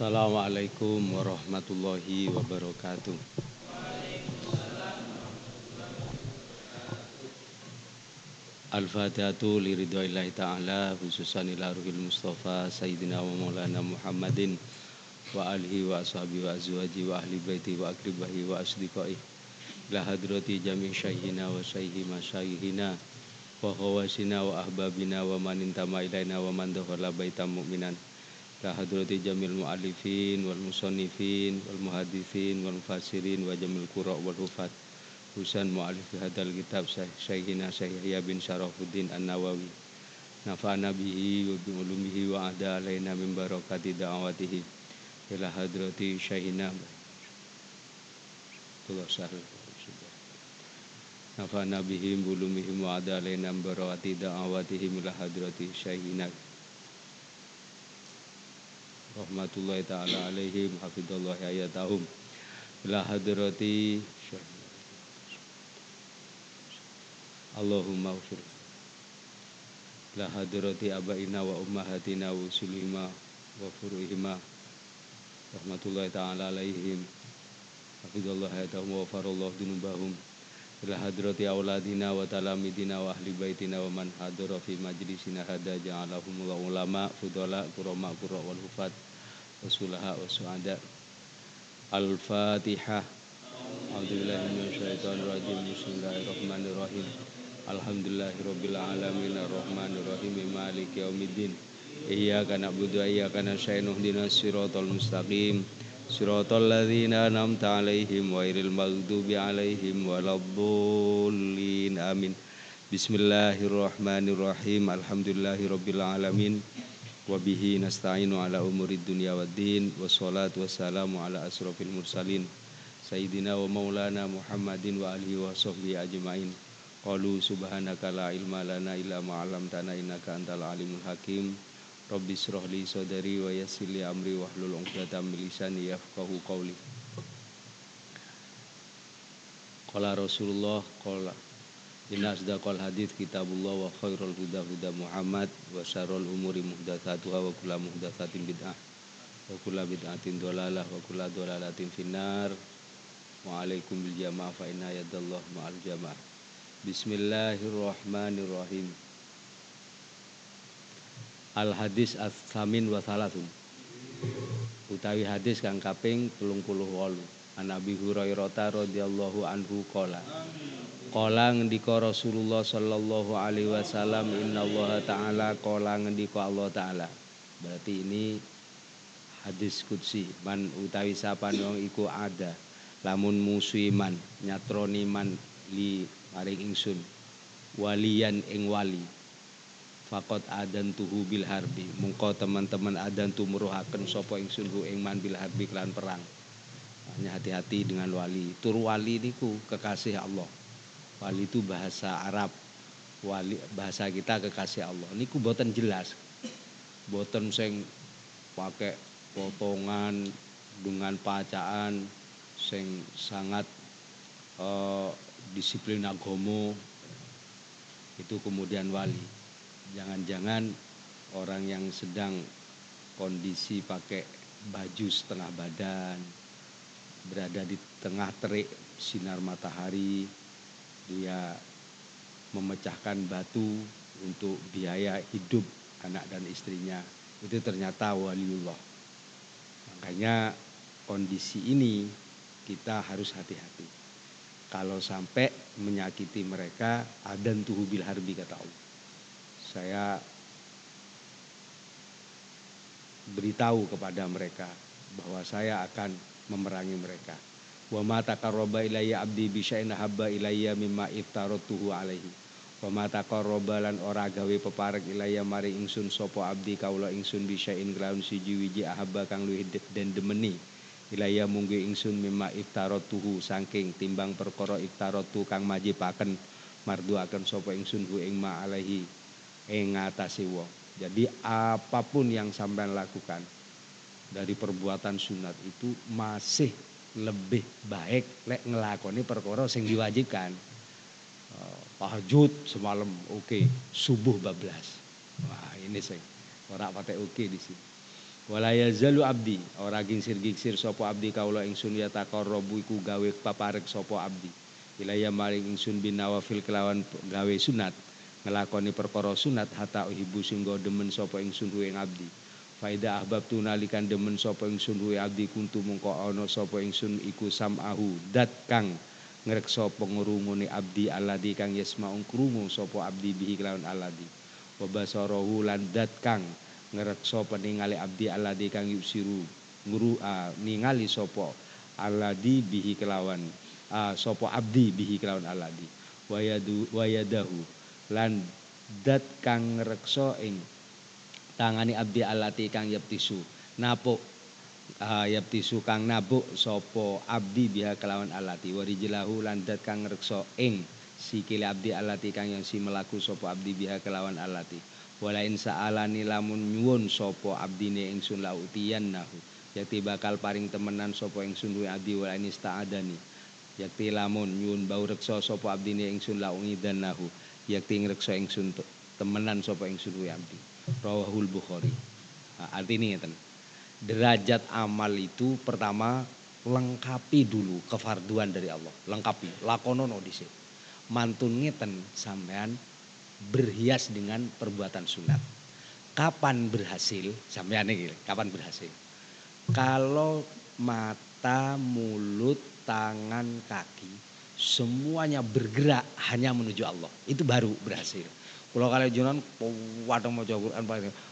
Assalamualaikum warahmatullahi wabarakatuh. Al-Fatihatu liridwa'illahi ta'ala khususan ila ruhil mustafa sayyidina wa maulana Muhammadin wa alihi wa ashabi wa azwaji wa ahli baiti wa akribahi wa asdiqai ila hadrati jami syahina wa syaihi masyayihina wa khawasina wa ahbabina wa man intama ilaina wa man dakhala mu'minan ila hadrati jamil mu'alifin wal musannifin wal muhadithin wal mufassirin wa jamil qura wal hufat. Husan mu'alif hadal kitab Syekhina Syekh Yahya bin Syarafuddin An-Nawawi. Nafa'ana bihi wa bi'ulumihi wa ada alaina min barakati da'awatihi. Ila hadrati Syekhina. Allah sahal Nafa'ana bihi wa bi'ulumihi wa ada alaina min barakati da'awatihi. Ila hadrati Syekhina Rahmatullahi ta'ala alaihim hafidhallahi ayatahum. Ila hadrati Allahumma ufir la hadrati abaina wa ummahatina wa usulihima wa furuhima rahmatullahi ta'ala alaihim hayatahum wa farallahu dunubahum ila hadrati auladina wa talamidina wa ahli baitina wa man hadara fi majlisina hada ja'alahumullah ulama fudala kurama kura wal su'ada. Al-fatihah A'udzubillahi minasyaitonir rajim. Bismillahirrahmanirrahim. Alamin. Iyyaka na'budu wa iyyaka nasta'in ihdinas siratal mustaqim Siratal ladzina an'amta 'alaihim ghairil maghdubi 'alaihim waladdallin amin Bismillahirrahmanirrahim Alhamdulillahirabbil alamin wa bihi nasta'inu ala umurid dunya waddin wassalatu wassalamu ala asrofil mursalin sayyidina wa maulana Muhammadin wa alihi wa sahbihi ajmain Qalu subhanaka la ilma lana illa ma 'allamtana innaka antal alimul hakim. Rabbi israh li sadri wa yassir li amri wahlul 'uqdatam min lisani yafqahu qawli. Qala Rasulullah qala Inna asdaqal hadits kitabullah wa khairul huda huda Muhammad wa syarrul umuri muhdatsatuha wa kullu muhdatsatin bid'ah wa kullu bid'atin dhalalah wa kullu dhalalatin finnar. Wa alaikum bil jamaah fa inna yadallah ma'al jamaah. Bismillahirrahmanirrahim. Al hadis as-samin wa salatun. Utawi hadis kang kaping 38. An Abi Hurairah radhiyallahu anhu qala. Qala ngendika Rasulullah sallallahu alaihi wasallam innallaha ta'ala qala ngendika Allah taala. Berarti ini hadis kudsi man utawi sapa wong iku ada lamun musuh nyatroni man li maring ingsun walian ing wali fakot adan tuhu bil harbi. Mungko teman-teman adan tumruhaken sopo ingsun hu ing man bil harbi kelan perang. Hanya hati-hati dengan wali. Tur wali niku kekasih Allah. Wali itu bahasa Arab. Wali bahasa kita kekasih Allah. Niku boten jelas. Boten sing pakai potongan dengan pacaan sing sangat uh, disiplin agomo. Itu kemudian wali. Jangan-jangan orang yang sedang kondisi pakai baju setengah badan, berada di tengah terik sinar matahari, dia memecahkan batu untuk biaya hidup anak dan istrinya. Itu ternyata waliullah. Makanya kondisi ini kita harus hati-hati kalau sampai menyakiti mereka adan tuhu bil harbi kata Allah. Saya beritahu kepada mereka bahwa saya akan memerangi mereka. Wa ma taqarraba ilayya abdi bi syai'in habba ilayya mimma iftaratuhu alaihi. Wa ma taqarraba lan ora gawe peparek ilayya mari ingsun sapa abdi kaula ingsun bi syai'in kelawan siji wiji ahabba kang luwih den demeni Ilaya munggu ingsun mimma tuhu saking timbang perkara tu kang majibaken marduaken sapa ingsun hu ing ma alaihi ing ngatasi wong. Jadi apa pun yang sampean lakukan dari perbuatan sunat itu masih lebih baik lek ngelakoni perkara sing diwajibkan. Uh, tahajud semalam oke, okay. subuh bablas. Wah, ini sing ora patek oke okay di sini. wala yazalu abdi ora gingsir-gingsir sapa abdi kaula ingsun ya taqarrabu iku gawe paparek sapa abdi ilaya maring ingsun binawafil kelawan gawe sunat ngelakoni perkara sunat hatta uhibu singgo demen sapa ingsun ing abdi faida ahbab tu nalikan demen sapa ingsun ing abdi kuntu mungko ana sapa ingsun iku samahu dat kang ngreksa pengurungune abdi aladi kang yasmaung krungu sapa abdi bihi kelawan aladi wa basarahu lan dat kang ngreksa peningali abdi aladi kang yusiru nguru uh, ningali sapa aladi bihi kelawan uh, sapa abdi bihi kelawan aladi wayadu wayadahu lan dat kang ngreksa ing tangani abdi alati kang yaptisu napuk ayat tisu kang nabuk sopo abdi biha kelawan alati. Warijilahu landat kang rekso ing sikile abdi alati kang yang si melaku sopo abdi biha kelawan alati. Walain sa'alani lamun nyuwun sopo abdine ingsun lautiyan nahu yakti bakal paring temenan sopo ingsun duwe abdi walain ista'adani. Yakti lamun nyuwun bau rekso sopo abdine ingsun laungidan nahu yakti ngrekso ingsun temenan sopo ingsun duwe abdi rawahul bukhari. Nah, artinya ngeten. Derajat amal itu pertama lengkapi dulu kefarduan dari Allah. Lengkapi lakonono dhisik. Mantun ngeten sampean berhias dengan perbuatan sunat. Kapan berhasil? Sampean ini kapan berhasil? Kalau mata mulut tangan kaki semuanya bergerak hanya menuju Allah. Itu baru berhasil. Kalau kalian jalan wadah mau Quran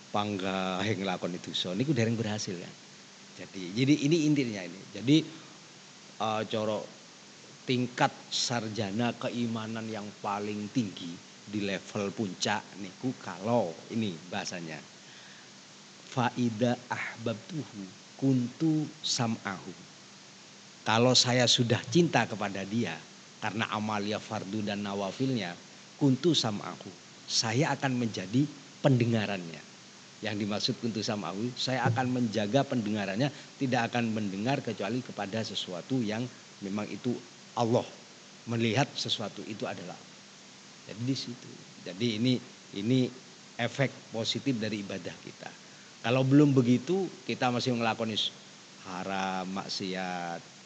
pangga yang ngelakon itu so ini dereng berhasil kan? Jadi jadi ini intinya ini. Jadi uh, coro tingkat sarjana keimanan yang paling tinggi di level puncak niku kalau ini bahasanya. Faida ahbabtuhu kuntu sam'ahu. Kalau saya sudah cinta kepada dia karena amalia fardu dan nawafilnya kuntu sam'ahu saya akan menjadi pendengarannya yang dimaksud kuntu samawi, saya akan menjaga pendengarannya, tidak akan mendengar kecuali kepada sesuatu yang memang itu Allah melihat sesuatu itu adalah. Jadi di situ. Jadi ini ini efek positif dari ibadah kita. Kalau belum begitu, kita masih melakukan haram, maksiat.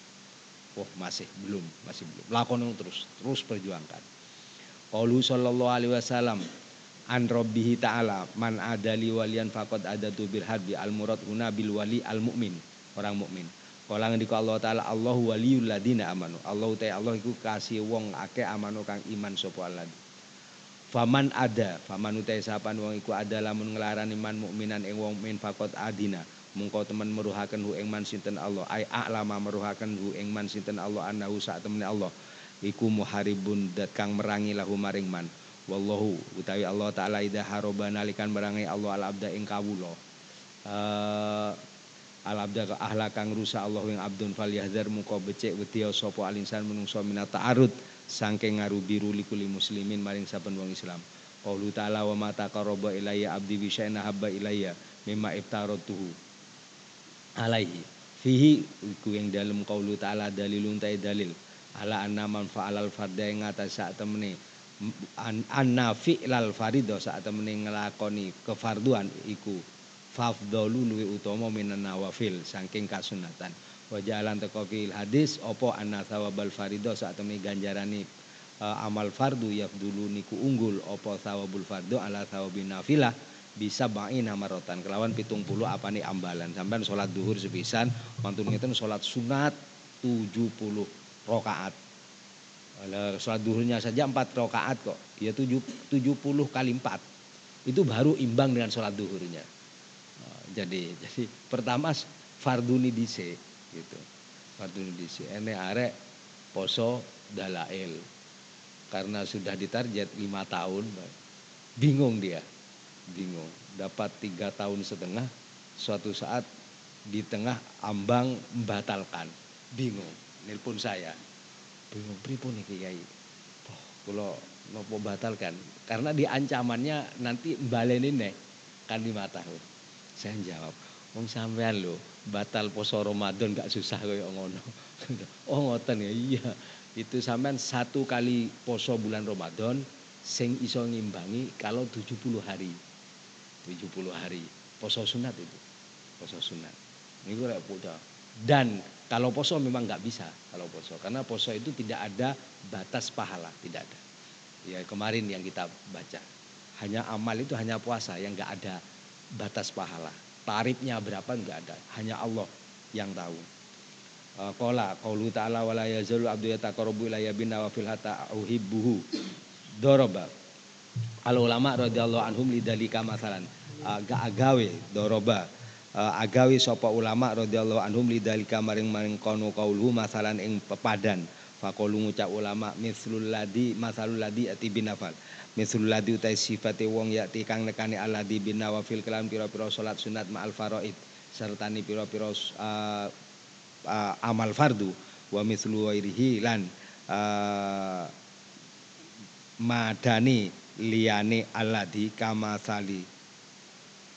Oh, masih belum, masih belum. Lakukan terus, terus perjuangkan. Qaulu sallallahu alaihi wasallam, an rabbihi ta'ala man adali walian faqad adatu bil harbi al murad huna bil wali al mu'min. Orang mukmin Kala ngendika Allah taala Allah waliyul ladina amanu. Allah ta Allah iku kasih wong akeh amanu kang iman sapa Allah. Faman ada faman utai sapan wong iku ada lamun nglarani man mukminan ing wong mukmin faqad adina mungko teman meruhaken hu ing man sinten Allah. Ai a'lama meruhaken hu ing man sinten Allah annahu sak temene Allah. Iku muharibun dat kang merangi lahu maring man. Wallahu utawi Allah taala ida haroba nalikan barangai Allah al abda ing kawula. Uh, al abda ahla kang rusa Allah ing abdun fal yahdar muka becek wedi sapa alinsan menungso minat ta'arud saking biru likuli muslimin maring saben wong Islam. Qaulu ta'ala wa mata qaraba ilayya abdi bi syai'in habba ilayya mimma ibtaratuhu alaihi. Fihi iku yang dalam qaulu ta'ala dalilun ta dalil. Ala anna man fa'alal fardha ing atas sak temene anna fi'lal farido saat temene ngelakoni kefarduan iku. Fafdalu luwi utama minan nawafil saking kasunatan wa jalan teko fil hadis opo anna thawabal farido saat temene ganjarani uh, amal fardu yafdulu niku unggul opo thawabul fardu ala thawabin nafilah bisa bain rotan kelawan pitung puluh apa nih ambalan sampai sholat duhur sepisan mantun ngeten sholat sunat 70 rokaat sholat duhurnya saja empat rakaat kok. Ya tujuh, tujuh puluh kali empat. Itu baru imbang dengan sholat duhurnya. Nah, jadi jadi pertama fardu nidise gitu. Fardu nidise. Ini arek poso dalail. Karena sudah ditarget lima tahun. Bingung dia. Bingung. Dapat tiga tahun setengah. Suatu saat di tengah ambang membatalkan. Bingung. Nelpon saya bingung pripun nih kiai oh, kalau nopo batalkan karena di ancamannya nanti balenin nih kan lima tahun saya jawab Wong sampean lo batal poso Ramadan gak susah kaya ngono. oh ngoten ya iya. Itu sampean satu kali poso bulan Ramadan sing iso ngimbangi kalau 70 hari. 70 hari poso sunat itu. Poso sunat. Ini gue poso. Dan kalau poso memang nggak bisa kalau poso karena poso itu tidak ada batas pahala, tidak ada. Ya kemarin yang kita baca. Hanya amal itu hanya puasa yang nggak ada batas pahala. Tarifnya berapa nggak ada, hanya Allah yang tahu. Kola, qaulu ta'ala wa la yazalu abdu yataqarrabu ilayya bin. Al ulama radhiyallahu anhum lidalika masalan. Aga agawe doroba. Agawe sapa ulama radhiyallahu anhum lidalika maring-maring kono qaulu masalan ing pepadan. Faqulu ngucap ulama mislul ladi masalul ladi ati binafal. Mislul ladi utai sifate wong yakti kang nekani aladi bin nawafil kelam pira-pira salat sunat ma'al faraid sertani pira-pira uh, amal fardu wa mithlu wairihi lan uh, madani liyane aladi kama sali.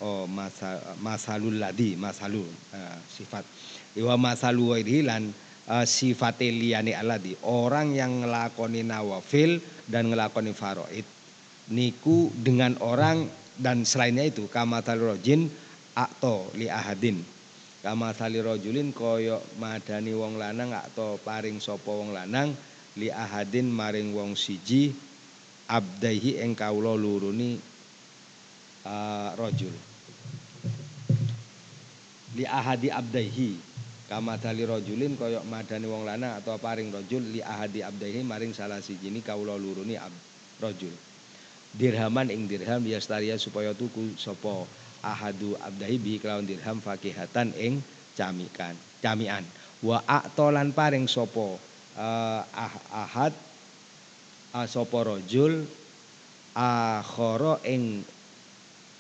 Oh masa masalul ladi masalul uh, sifat. Wa masalu lan uh, sifate liyane aladi orang yang ngelakoni nawafil dan ngelakoni faraid niku dengan orang dan selainnya itu kama rojin akto li ahadin. Kama sali rojulin madani wong lanang atau paring sopo wong lanang li ahadin maring wong siji abdaihi ing kawula luruni uh, rojul li ahadi abdaihi kama tali rojulin koyo madani wong lanang atau paring rojul li ahadi abdaihi maring salah siji ni kawula luruni ab, rojul dirhaman ing dirham yastaria supaya tuku sopo ahadu abdahi bi kelawan dirham fakihatan ing camikan camian wa aktolan paring sopo uh, ah, ahad sopo rojul akhara ing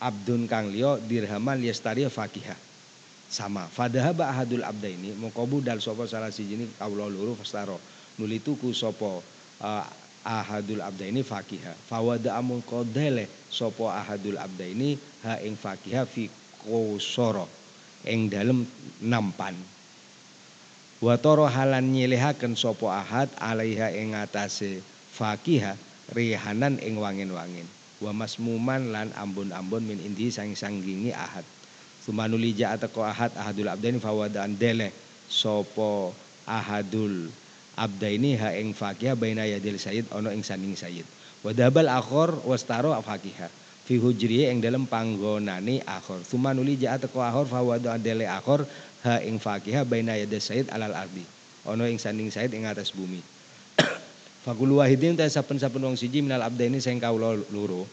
abdun kang liya dirhaman yastari fakiha. Sama fadhaba ahadul abdaini mongko budal sapa salah siji ni kawula loro fastaro nuli tuku sapa uh, ahadul abda ini fakiha. Fawada amun kodele sopo ahadul abda ini ha ing fakiha fi kosoro ing dalem nampan. Watoro halan nyelehaken sopo ahad alaiha ing atase fakiha rihanan ing wangin-wangin. Wa masmuman lan ambon-ambon min indi sang sanggingi ahad Sumanuli ja'at ahad ahadul abdaini fawada dele sopo ahadul abda ini ha ing fakihah baina yadil sayyid ono ing sanding sayyid. Wadabal akhor wastaro fakihah fi hujriye ing dalam panggonane akhor. Sumanuli jaat teko akhor fawadu adele akhor ha ing fakihah baina yadil sayyid alal ardi. Ono ing sanding sayyid ing atas bumi Fakul wahidin ta saben-saben wong siji minal abda ini sing kawula loro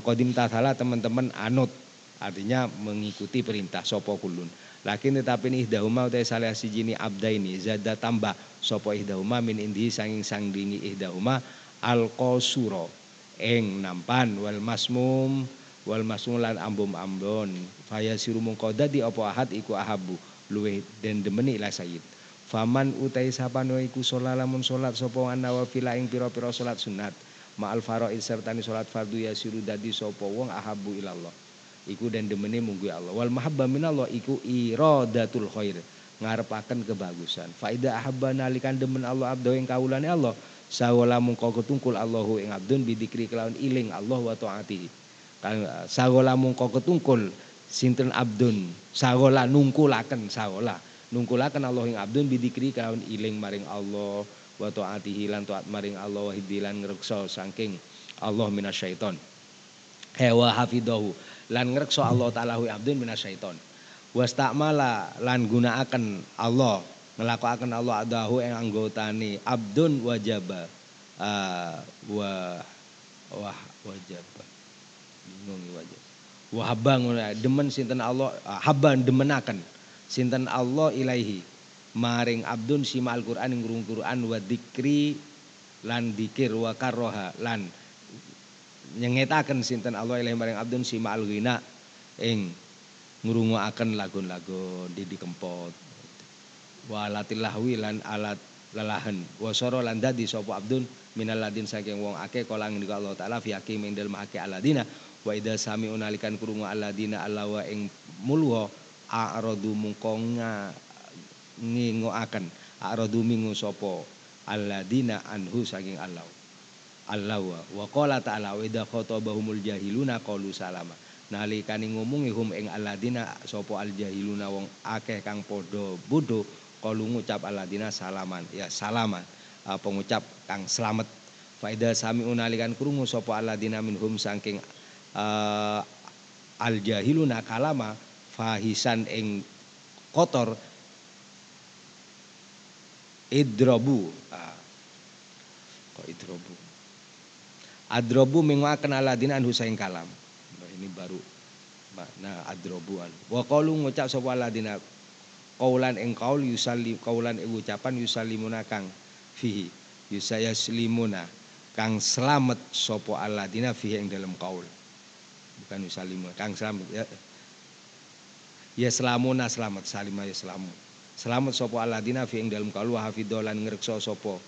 kodim tathala teman-teman anut artinya mengikuti perintah sopo kulun. Lakin tetapi ini ihdahuma utai salah siji ni abda ini zada tambah sopo ihdahuma min indi sanging sang dini ihdahuma al qasura eng nampan wal masmum wal masmum lan ambum ambon faya siru mungkoda di ahad iku ahabu luwe den demeni ila sayyid faman utai sapano iku sholat lamun sholat sopo an nawafila ing piro-piro sholat sunat. Ma'al faraid sertani sholat fardu ya siru dadi sopo wong ahabu ilallah. Iku dan demene munggu Allah. Wal mahabba minallah iku iradatul khair. Ngarepaken kebagusan. Faida ahabba nalikan demen Allah abdo ing kawulane Allah sawala mungko ketungkul Allahu ing abdun bidikri kelawan iling Allah wa taati. Sawala mungko ketungkul sinten abdun sawola nungkulaken sawola nungkulaken Allah ing abdun bidikri kelawan iling maring Allah wa taatihi lan taat maring Allah wa hidilan ngreksa saking Allah minasyaiton hewa hafidahu lan ngrekso Allah taala hu abdun minasyaiton wastakmala lan gunaaken Allah ngelakuaken Allah adahu yang anggotani abdun wajaba uh, wa wah wajaba. Bingung wajib. Wahabang demen sinten Allah uh, haban demenaken sinten Allah ilaihi. Maring abdun sima Al-Qur'an ing Qur'an wa dikri lan dikir wa karroha lan nyengetaken sinten Allah ilahi maring abdun si ma'al ghina ing ngrungokaken lagu-lagu Didi Kempot. Wa alatil lahwi lan alat lalahan wa soro lan dadi sapa abdun minal ladin saking wong akeh kala ngendika Allah taala fi hakim ing dalem aladina. Wa idza sami unalikan krungu aladina allawa ing mulwa a'radu mungko ngingoaken a'radu mingu sapa? Aladina anhu saking Allah. Allah wa. Qala ta'ala wa idza khatabahumul jahiluna qalu salama. Nalikane ngomong hum ing aladina sapa al jahiluna wong akeh kang padha bodho kalu ngucap aladina salaman. Ya salaman. Uh, pengucap kang selamat faida sami unalikan krungu sapa aladina minhum saking uh, al jahiluna kalama fahisan ing kotor idrobu. Ah. kok idrobu? Adrobu menguakan aladina anhu saing kalam. Ini baru makna adrobuan. Wa qalu ngucap sapa ladina kaulan ing kaul yusallim kaulan ing ucapan yusallimuna kang fihi yusayaslimuna kang selamat sapa aladina fihi ing dalam kaul bukan yusallimuna kang selamat ya ya selamuna selamat salima ya selamu. Selamat sapa aladina fihi ing dalam kaul wa hafidolan ngrekso sapa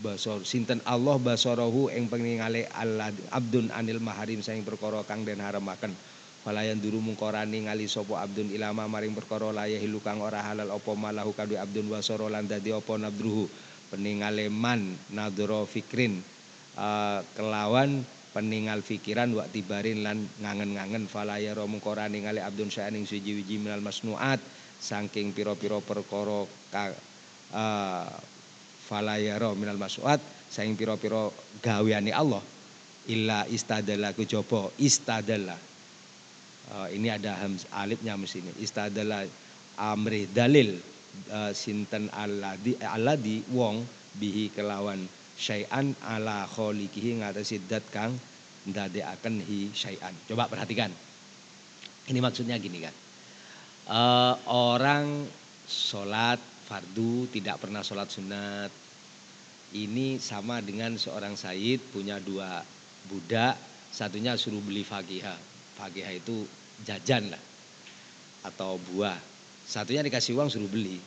basor sinten Allah basarahu ing peningale Allah abdun anil maharim saing perkara kang den haramaken Falayan duru mungkorani ngali sopo abdun ilama maring perkara layah hilu kang ora halal opo malahu kadu abdun wasoro lan dadi opo nabdruhu peningale man nadro fikrin uh, kelawan peningal fikiran wak tibarin lan ngangen-ngangen. Falaya ro mungkorani ngali abdun syaning suji wiji minal masnuat. Saking piro-piro perkara uh, falayaro minal mas'uat saing piro-piro gaweane Allah. Illa istadalla kejaba istadalla. Uh, ini ada hams alifnya ini. Istadalla amri dalil uh, sinten aladi aladi wong bihi kelawan syai'an ala kholikihi ngatasi dat kang ndadekaken hi syai'an coba perhatikan ini maksudnya gini kan uh, orang sholat fardu, tidak pernah sholat sunat. Ini sama dengan seorang said punya dua budak, satunya suruh beli fakihah. Fakihah itu jajan lah atau buah. Satunya dikasih uang suruh beli.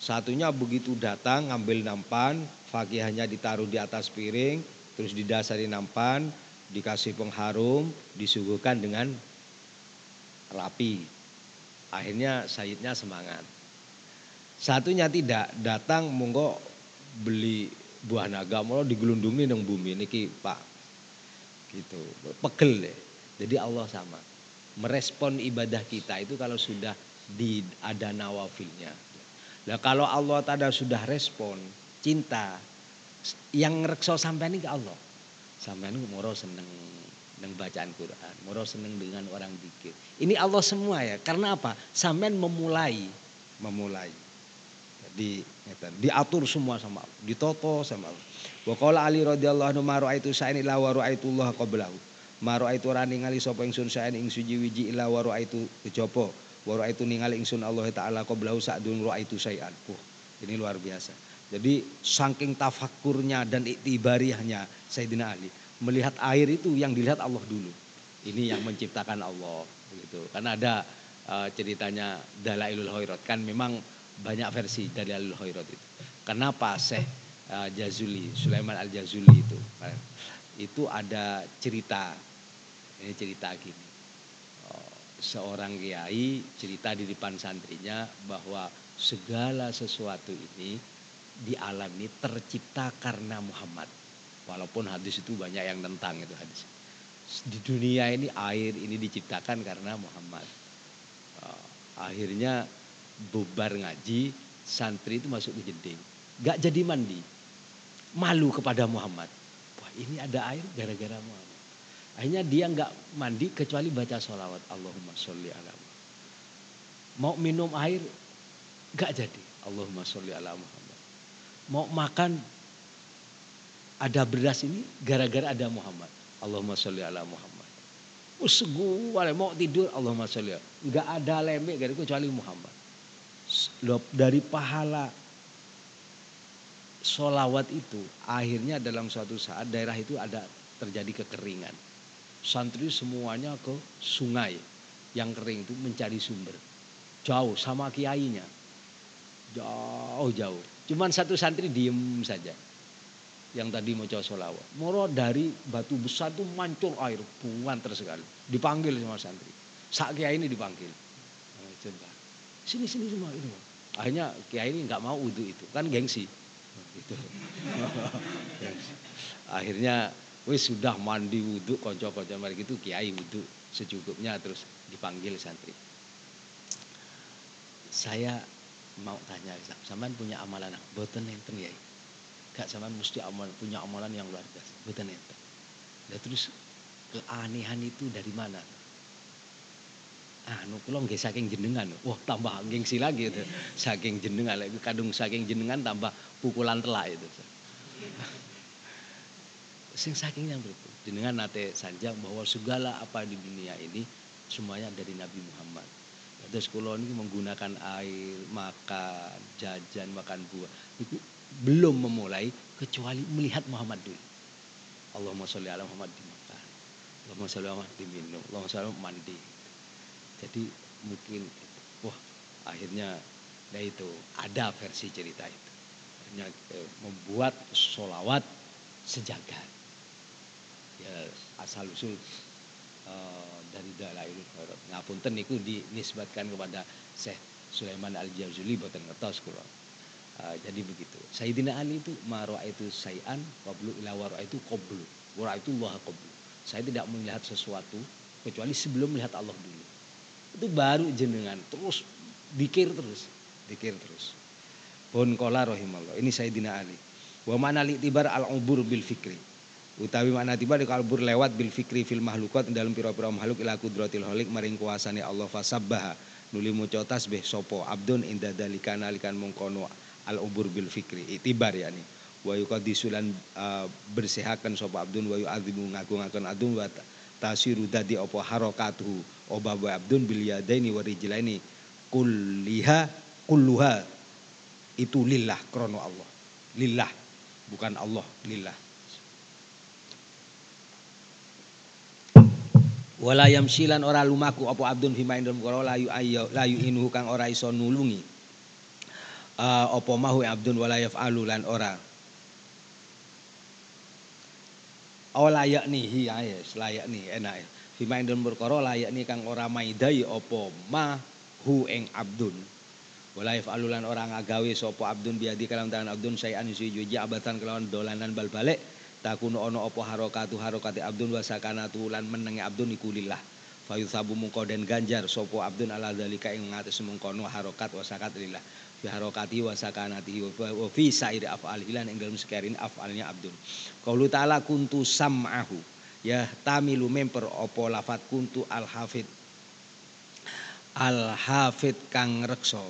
Satunya begitu datang ngambil nampan, fakihahnya ditaruh di atas piring, terus didasari nampan, dikasih pengharum, disuguhkan dengan rapi. Akhirnya sayidnya semangat Satunya tidak, datang monggo beli buah naga mau digelundungi nang bumi niki Pak. Gitu. Pegel deh. Jadi Allah sama. Merespon ibadah kita itu kalau sudah di ada nawafilnya. Nah kalau Allah tada sudah respon cinta yang rekso sampai ini ke Allah. Sampai ini moro seneng dengan bacaan Quran, moro seneng dengan orang dikir. Ini Allah semua ya. Karena apa? Sampai memulai, memulai di diatur semua sama Allah, ditoto sama Allah. Wa qala Ali radhiyallahu anhu ma raaitu sa'in illa wa raaitullah qablahu. Ma raaitu ora ningali sapa ingsun sa'in ing suji wiji illa wa raaitu kejaba. Wa raaitu ningali ingsun Allah taala qablahu sa'dun raaitu sayan. Uh, ini luar biasa. Jadi saking tafakurnya dan iktibariahnya Sayyidina Ali melihat air itu yang dilihat Allah dulu. Ini yang menciptakan Allah gitu. Karena ada uh, ceritanya Dalailul Khairat kan memang banyak versi dari Al Khairat itu. Kenapa Syekh uh, Jazuli, Sulaiman Al Jazuli itu? Itu ada cerita. Ini cerita gini. Oh, seorang kiai cerita di depan santrinya bahwa segala sesuatu ini di alam ini tercipta karena Muhammad. Walaupun hadis itu banyak yang tentang itu hadis. Di dunia ini air ini diciptakan karena Muhammad. Oh, akhirnya bubar ngaji, santri itu masuk ke jeding. Gak jadi mandi. Malu kepada Muhammad. Wah ini ada air gara-gara Muhammad. Akhirnya dia nggak mandi kecuali baca sholawat. Allahumma sholli ala. Mau minum air gak jadi. Allahumma sholli ala Muhammad. Mau makan ada beras ini gara-gara ada Muhammad. Allahumma sholli ala Muhammad. Usgu, mau tidur Allahumma sholli. Enggak ada lembek kecuali Muhammad dari pahala solawat itu akhirnya dalam suatu saat daerah itu ada terjadi kekeringan. Santri semuanya ke sungai yang kering itu mencari sumber. Jauh sama kiainya. Jauh-jauh. Cuman satu santri diem saja. Yang tadi mau coba solawat. Moro dari batu besar itu mancur air. Bungan tersekali. Dipanggil sama santri. Sak kiai ini dipanggil. Coba sini sini semua itu akhirnya kiai ini nggak mau wudhu itu kan gengsi itu akhirnya wis sudah mandi wudhu konco-konco mari itu kiai wudhu secukupnya terus dipanggil santri saya mau tanya sampean punya amalan boten enten ya gak sampean mesti amal punya amalan yang luar biasa boten enten dan terus keanehan itu dari mana anu kula nggih saking jenengan. Wah, tambah gengsi lagi itu. Saking jenengan lagi kadung saking jenengan tambah pukulan telak itu. Sing saking yang itu. Jenengan nate sanjang bahwa segala apa di dunia ini semuanya dari Nabi Muhammad. Terus kula ini menggunakan air, makan, jajan, makan buah. Itu belum memulai kecuali melihat Muhammad dulu. Allahumma sholli ala Muhammad dimakan. Allahumma sholli ala Muhammad diminum. Allahumma sholli mandi jadi mungkin wah akhirnya ya itu ada versi cerita itu akhirnya eh, membuat solawat sejagat ya asal usul uh, dari dalailul khairat ngapunten niku dinisbatkan kepada Syekh Sulaiman Al Jazuli boten ngertos kula. Uh, jadi begitu. Sayyidina Ali itu marwa itu sayan qablu ila warwa itu qablu. Warwa itu Allah qablu. Saya tidak melihat sesuatu kecuali sebelum melihat Allah dulu. Itu baru jenengan terus dikir terus dikir terus. Pun kola rohimallah ini Sayyidina Ali. Wa mana tibar al ubur bil fikri utawi mana tibar di kalbur lewat bil fikri fil mahlukat dalam pira-pira makhluk ila kudratil holik maring kuasane Allah fasabbaha. Nuli maca tasbih sopo abdun inda dalika nalikan mungkono al ubur bil fikri. Itibar yakni. Wa yuqaddisulan uh, bersehakan sopo abdun wa yu'adzimu ngagung-ngagung adun wa tasiru dadi apa? Harakatuhu obabu abdun bil yadaini wa rijlaini. Kulliha kulluha. Itu lillah krono Allah. Lillah bukan Allah lillah wala yamsilan ora lumaku apa abdun fima indum karo layu ayo layu inuhu kang ora iso nulungi uh, apa mahu abdun wala yaf'alu lan ora Oh layak nih, iya yes, layak nih, enak ya. Fima indun berkoro layak nih kang ora maidai opo ma hu eng abdun. Walayaf alulan orang agawe sopo abdun biadi kalam tangan abdun saya anisi juji abatan kelawan dolanan bal balik. Takuno ono opo harokatu harokati abdun wasakana tulan menengi abdun ikulillah. Fayu sabu mungko den ganjar sopo abdun ala dalika ing ngates mungkono harokat wasakat lillah. Fi harokati wa sakanati wa fi sairi af'al hilan ing dalam sekirin af'alnya abdun qaulu ta'ala kuntu sam'ahu. Ya tamilu memper opo lafat kuntu al hafid al hafid kang rekso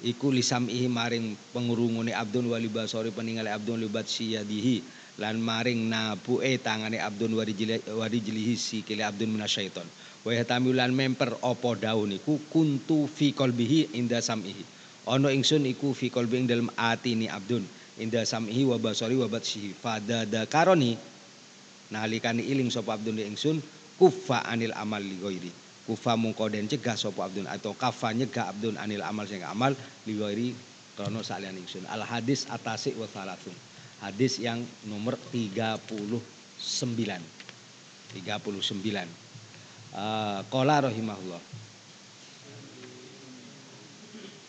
iku lisamihi maring pengurungune abdun wali basori peningale abdun libat siyadihi lan maring nabuke tangane abdun wari jilihi si kile abdun minasyaiton wa tamilan memper opo daun iku? Kuntu fi qalbihi inda samihi. Ono ingsun iku fi qalbi ing dalem atini abdun inda sam'i wa basari wa batsihi. Fadada karoni nalikane iling sapa abdun ingsun kufa anil amal li ghairi. Kufa mungko den cegah sapa abdun atau kafa nyegah abdun anil amal sing amal li ghairi krono salian ingsun. Al hadis atasi wa salatun hadis yang nomor 39 39 uh, qala rahimahullah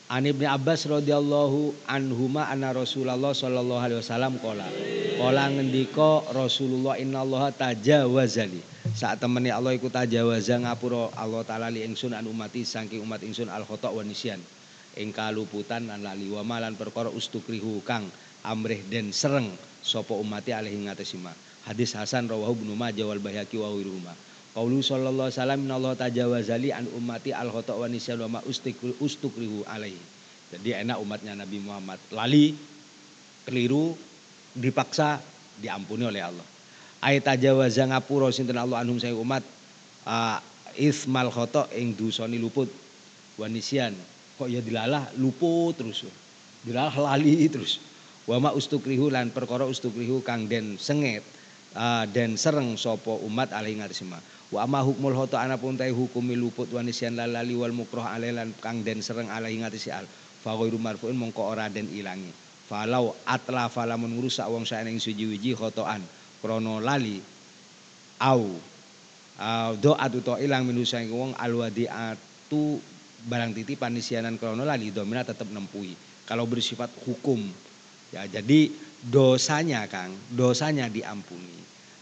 An Ibnu Abbas radhiyallahu anhuma anna Rasulullah sallallahu alaihi wasallam qala. Qala ngendika Rasulullah innallaha tajawazali. Saat temeni Allah iku tajawaza ngapura Allah taala li ingsun an umati saking umat ingsun al khata wa nisyan. Ing kaluputan lan lali wa malan perkara ustukrihu kang amrih den sereng sapa umati alaihi ngatesima. Hadis Hasan rawahu Ibnu Majah wal Baihaqi wa wiruhuma. Qaulu sallallahu alaihi wasallam Allah tajawazali an ummati al khata wa nisyan wa ma ustukrihu alaihi. Jadi enak umatnya Nabi Muhammad lali keliru dipaksa diampuni oleh Allah. Ayat tajawaza ngapura sinten Allah anhum saya umat uh, ismal khata ing dosani luput wa nisyan. Kok ya dilalah luput terus. Dilalah lali terus. Wa ma ustukrihu lan perkara ustukrihu kang den senget uh, den sereng sapa umat alaihi ngarsima wa amma hukmul hoto anapun tai hukumi luput wa nisyan lalali wal mukroh alailan kang den sereng alaihi ngatasi al. Fa ghairu marfu'in mongko ora den ilangi. Falau atla falamun ngrusak wong saeneng suji-wiji khotoan. Krono lali au doa tu to ilang minu saing wong alwadi atu barang titipan nisyanan krono lali domina tetap nempui. Kalau bersifat hukum ya jadi dosanya Kang dosanya diampuni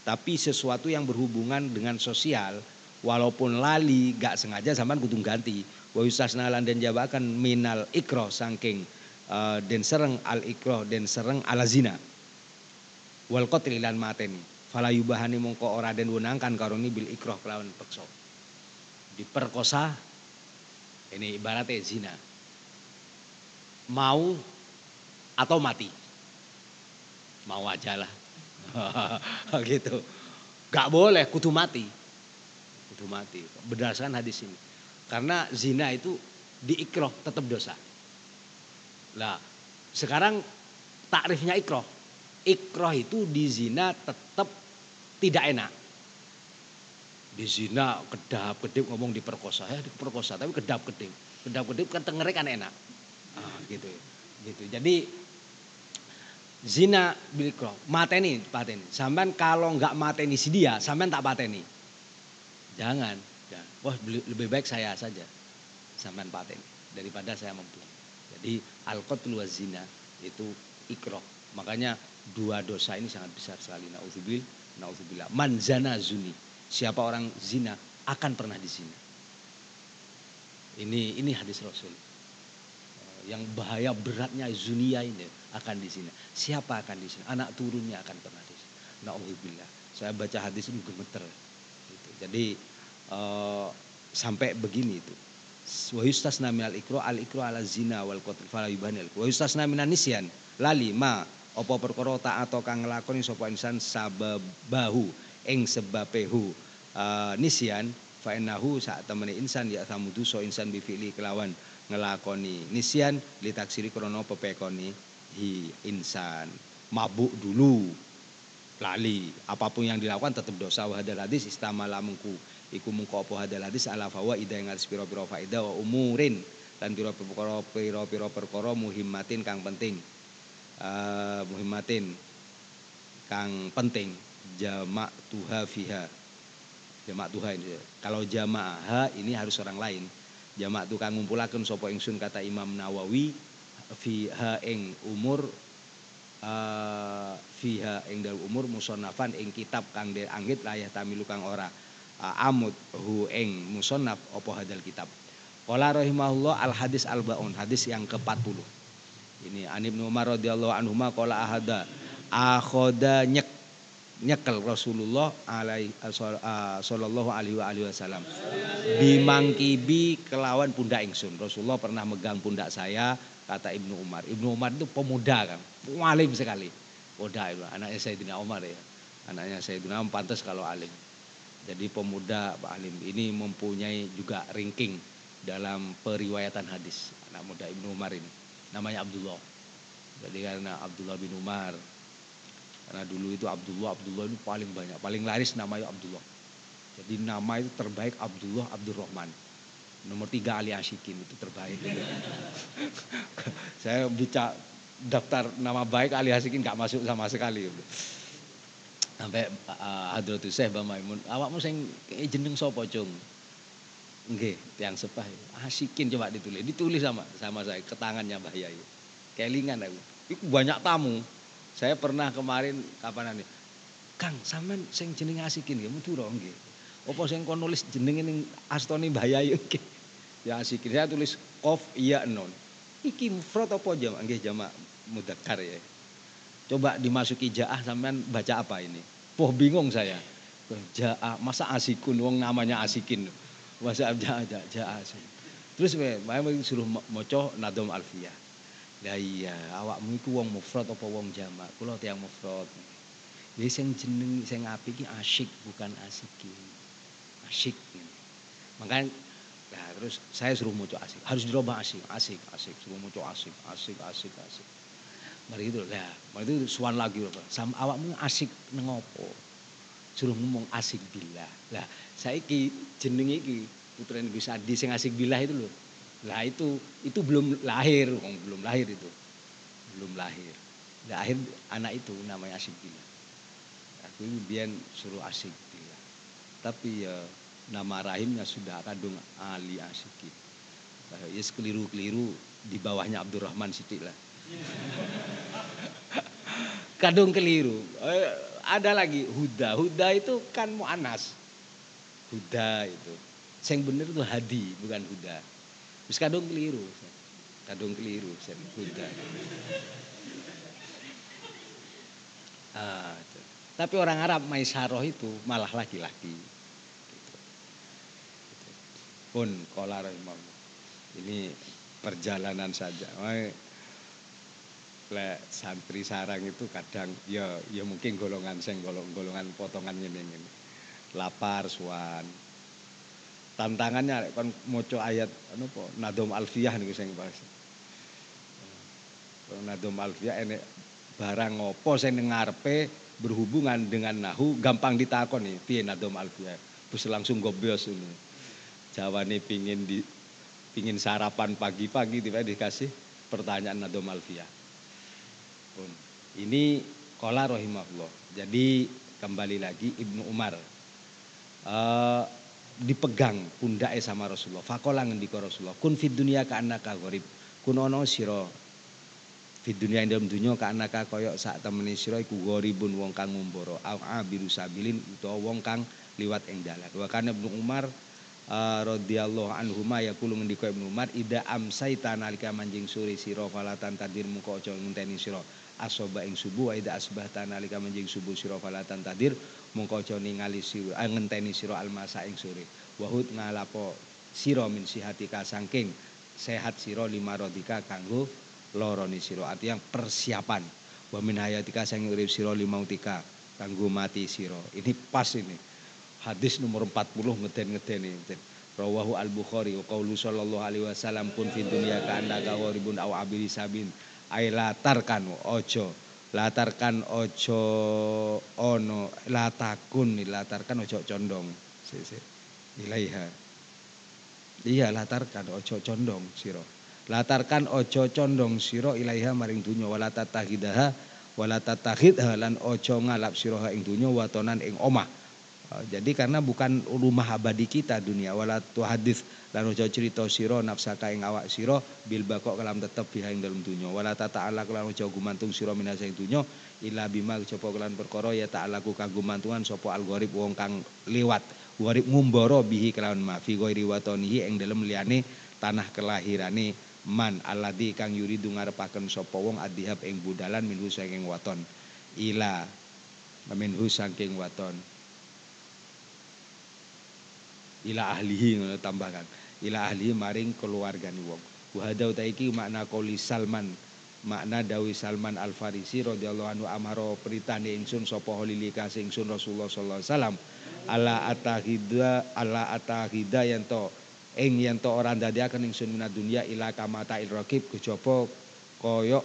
Tapi sesuatu yang berhubungan dengan sosial, walaupun lali gak sengaja sampean kudu ganti. Wa yustasna lan den jabakan minal ikro saking uh, den sereng al ikro den sereng ala zina. Wal qatl lan mateni. Fala yubahani mongko ora den wenangkan karoni bil ikro kelawan peksa. Diperkosa ini ibaratnya zina. Mau atau mati. Mau aja lah. gitu. Gak boleh kutu mati. Kutu mati. Berdasarkan hadis ini. Karena zina itu diikroh tetap dosa. Lah, sekarang takrifnya ikroh. Ikroh itu di zina tetap tidak enak. Di zina kedap kedip ngomong diperkosa ya diperkosa tapi kedap kedip kedap kedip kan tengerek kan enak. Ah, gitu gitu. Jadi zina bilkro mateni pateni. Sampean kalau nggak mateni si dia sampean tak pateni. Jangan. Jangan. Wah lebih baik saya saja. Sampean pateni daripada saya membunuh jadi al qatl zina itu ikro makanya dua dosa ini sangat besar sekali. Naudzubil naudzubillah. Man zana zuni. Siapa orang zina akan pernah di sini ini ini hadis rasul. Yang bahaya beratnya zunia ini akan di sini. Siapa akan di sini? Anak turunnya akan pernah di sini. Nauzubillah. Saya baca hadis ini gemeter. Gitu. Jadi uh, sampai begini itu. Wa yustasna minal ikro al ikro ala zina wal qatl fala yubanil. Wa yustasna minan nisyan lali ma apa perkara atau kang nglakoni sapa insan sababahu ing sebabehu uh, nisyan fa innahu saat temene insan ya tamudu so insan bifili kelawan ngelakoni nisyan litaksiri krono pepekoni hi insan mabuk dulu lali. Apa pun yang dilakukan tetap dosa. Wa hadal hadis istamala mengku. Iku mengko apa hadal hadis? Ala fawa ida yang harus piro faida wa umurin. Dan piro piro piro perkara muhimmatin kang penting. Uh, muhimmatin kang penting. Jamak tuha fiha. Jamak tuha ini. Kalau jamaah ini harus orang lain. Jamak tukang ngumpulaken sapa ingsun kata Imam Nawawi fiha ing umur uh, fiha ing dalam umur musonafan ing kitab kang de anggit layah tamilu kang ora uh, amut hu ing musonaf opo hadal kitab. Qala rahimahullah al hadis al baun hadis yang ke-40. Ini An Ibnu Umar radhiyallahu anhu ma qala ahada akhoda nyek nyekel Rasulullah alaihi sallallahu alaihi wa alihi wasallam. Bimangkibi kelawan pundak ingsun. Rasulullah pernah megang pundak saya kata Ibnu Umar. Ibnu Umar itu pemuda kan? Alim sekali. Pemuda itu anaknya Sayyidina Umar ya. Anaknya Sayyidina Umar pantas kalau alim. Jadi pemuda Pak Alim ini mempunyai juga ranking dalam periwayatan hadis. Anak muda Ibnu Umar ini. Namanya Abdullah. Jadi karena Abdullah bin Umar. Karena dulu itu Abdullah, Abdullah itu paling banyak, paling laris namanya Abdullah. Jadi nama itu terbaik Abdullah Abdurrahman. Nomor tiga Ali Ashikin itu terbaik. Saya bicara daftar nama baik Ali Ashikin nggak masuk sama sekali. Sampai uh, Hadratus Syekh Bang Maimun, awakmu sing jeneng sapa, Cung? Nggih, yang sepah. Asikin coba ditulis. Ditulis sama sama saya ke tangannya Mbah Yai. Kelingan aku. Itu banyak tamu. Saya pernah kemarin kapan nih, Kang, sampean sing jenenge asikin nggih Madura nggih. Apa sing kon nulis jenenge ning astone Bayayu nggih. Ya asikin. Saya tulis kof iya non. Iki mufrad apa jamak? Nggih jamak mudzakkar ya. Coba dimasuki jaah sampean baca apa ini? Poh bingung saya. Jaah, masa asikun wong namanya asikin. Masa jaah jaah, jaah asikin. Terus saya suruh moco nadom alfiyah. Lah iya, awakmu iku wong mufrad apa wong jamak? Kula tiyang mufrad. Jadi sing jeneng sing apik iki asyik bukan asiki. Asyik. Makanya nah terus saya suruh maca asik. Harus dirubah asik, asik, asik. Suruh maca asik, asik, asik, asik. Mari itu lah. Mari itu suan lagi apa? Sam awakmu asik nang opo? Suruh ngomong asik billah. Lah saiki jeneng iki putra Nabi Sadi sing asik billah itu loh. Lah itu itu belum lahir, belum lahir itu. Belum lahir. Lahir anak itu namanya Asik Bila. Aku biar suruh Asik Bila. Tapi ya nama rahimnya sudah kadung Ali Asikin. Ya yes, keliru-keliru di bawahnya Abdurrahman Siti lah. kadung keliru. Eh, ada lagi huda. Huda itu kan mu'anas. Huda itu. Yang bener itu hadi, bukan huda. Terus kadung keliru. Kadung keliru, huda. Ah. Tapi orang Arab Maisaroh itu malah laki-laki. Pun kolar Ini perjalanan saja. Le santri sarang itu kadang ya ya mungkin golongan sing golong, golongan potongan ini ini. Lapar suan. Tantangannya kan moco ayat anu po Nadom Alfiyah nih sing bahas. Nadom Alfiyah ini barang opo sing ngarepe berhubungan dengan nahu gampang ditakoni piye nadom alfiyah terus langsung gobios ini jawane pingin di pingin sarapan pagi-pagi tiba dikasih pertanyaan nadom alfiyah pun. Ini kola rohimahullah jadi kembali lagi Ibnu Umar. Uh, dipegang pundaknya sama Rasulullah. Fakola ngendika Rasulullah kun fid dunia ka annaka gharib. Kun ono sira Fid dunia yang dalam dunia karena koyok saat temen sira iku goribun wong kang ngumbara au abiru sabilin utawa wong kang liwat ing dalan. Ibnu Umar uh, radhiyallahu anhu ma yaqulu ngendika Ibnu Umar ida amsaita nalika manjing sore sira falatan tadir muka aja ngenteni sira. Asoba ing subuh ida asbahta nalika manjing subuh sira falatan tadir mungko aja ningali sira uh, ngenteni sira almasa ing sore. Wahud ngalapo sira min sihatika saking sehat sira lima rodika kanggo loroni siro artinya persiapan. Wa min hayatika sang urip sira limautika kanggo mati siro ini pas ini hadis nomor 40 ngeden-ngeden ini Rawahu al-Bukhari wa qaulu sallallahu alaihi wasallam pun fi dunya ka andaka waribun aw abili sabin. Ay latarkan ojo latarkan ojo ono latakun latarkan ojo condong si, si. ilaiha. Iya latarkan ojo condong siro latarkan ojo condong siro ilaiha maring dunya. Wala tatahidaha wala tatahidha lan ojo ngalap siroha ing dunya watonan ing omah jadi karena bukan rumah abadi kita dunia. Wala hadis lan ojo cerita siro nafsaka ing awak siro bil bakok kalam tetep biha ing dalam dunya wala tata'ala lan ojo gumantung siro minasa ing dunya ila bima coba kelan perkara ya ta'alaku kagumantungan sapa algorib wong kang lewat warib ngumbara bihi kelawan ma fi ghairi watonihi ing dalem liyane tanah kelahirane man alladzi kang yuridu ngarepaken sapa wong adhihab ing budalan minhu saking waton. Ila minhu saking waton ila ahlihi ngono tambahkan. Ila ahlihi maring keluargane wong. Wa hadza iki makna qauli Salman. Makna dawi Salman Al Farisi radhiyallahu anhu amaro peritane ingsun sapa holili kasih ingsun Rasulullah sallallahu alaihi wasallam. Ala atahida ala atahida yang to ing yen to ora ndadekaken ingsun minat dunya ila kamata il raqib kejaba koyok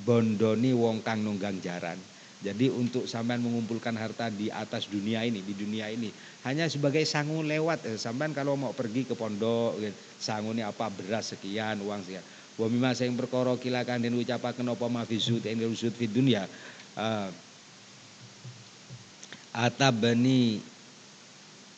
bondoni wong kang nunggang jaran. Jadi untuk sampean mengumpulkan harta di atas dunia ini, di dunia ini hanya sebagai sangu lewat. Eh, sampean kalau mau pergi ke pondok, gitu, sangu ini apa beras sekian, uang sekian. Wa mimma sing perkara kilakan den ucapaken apa mafizud ing rusud fi dunia. Uh, atabani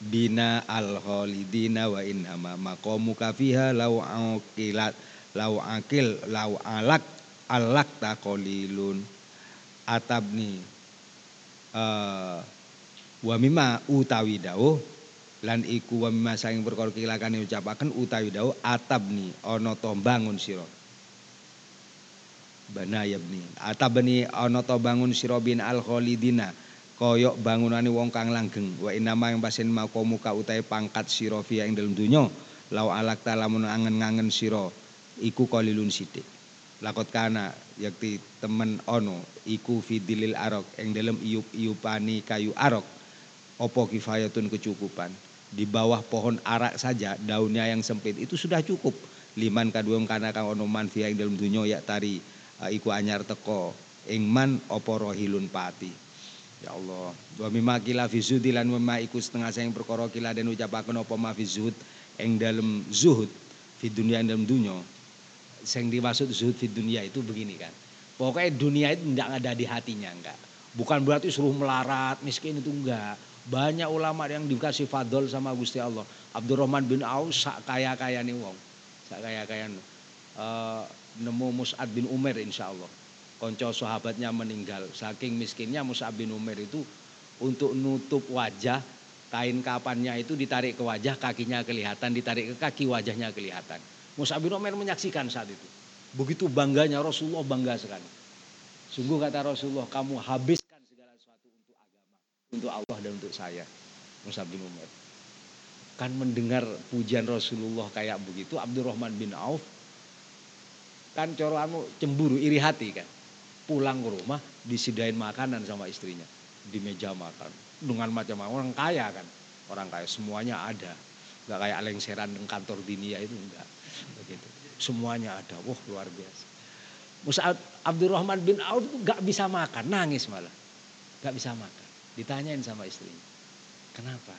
bina al khalidina wa innama maqamu kafiha lau aqilat lau akil lau alak alak ta qalilun atabni uh, wa mimma utawi dawuh lan iku wa mimma saking perkara kilakan ucapaken utawi dawuh atabni ana to bangun sira. Bana yabni. Atabni ana to bangun sira bin al khalidina koyok bangunane wong kang langgeng. Wa inama yang pasen mau muka utai pangkat sira fi ing dalem donya lau alak ta lamun angen-angen sira iku qalilun sithik. Lakot kana yakti temen ono iku fidilil arok ing dalem iup-iupani kayu arok opo kifayatun kecukupan di bawah pohon arak saja daunnya yang sempit itu sudah cukup liman kaduam kana kang ono man fi ing dalem donya ya tari iku anyar teko ing man opo rohilun pati Ya Allah. Wa mimma kila fi zuhdi lan mimma iku setengah sing perkara kila den ucapaken apa ma fi zuhud ing dalem zuhud fi dunia ing dalem dunya. Sing dimaksud zuhud fi dunia itu begini kan. Pokoknya dunia itu tidak ada di hatinya enggak. Bukan berarti suruh melarat, miskin itu enggak. Banyak ulama yang dikasih fadol sama Gusti Allah. Abdurrahman bin Auf sak kaya-kaya nih wong. Sak kaya-kaya uh, nemu Mus'ad bin Umar insya Allah konco sahabatnya meninggal. Saking miskinnya Musa bin Umar itu untuk nutup wajah kain kapannya itu ditarik ke wajah kakinya kelihatan ditarik ke kaki wajahnya kelihatan Mus'ab bin Umair menyaksikan saat itu begitu bangganya Rasulullah bangga sekali sungguh kata Rasulullah kamu habiskan segala sesuatu untuk agama untuk Allah dan untuk saya Mus'ab bin Umair kan mendengar pujian Rasulullah kayak begitu Abdurrahman bin Auf kan coro anu cemburu iri hati kan. Pulang ke rumah disediain makanan sama istrinya di meja makan. Dengan macam-macam orang kaya kan orang kaya semuanya ada. Nggak kayak lengseran kantor dinia itu enggak begitu. Semuanya ada wah luar biasa. Musa Abdurrahman bin Auf nggak bisa makan nangis malah. Nggak bisa makan ditanyain sama istrinya kenapa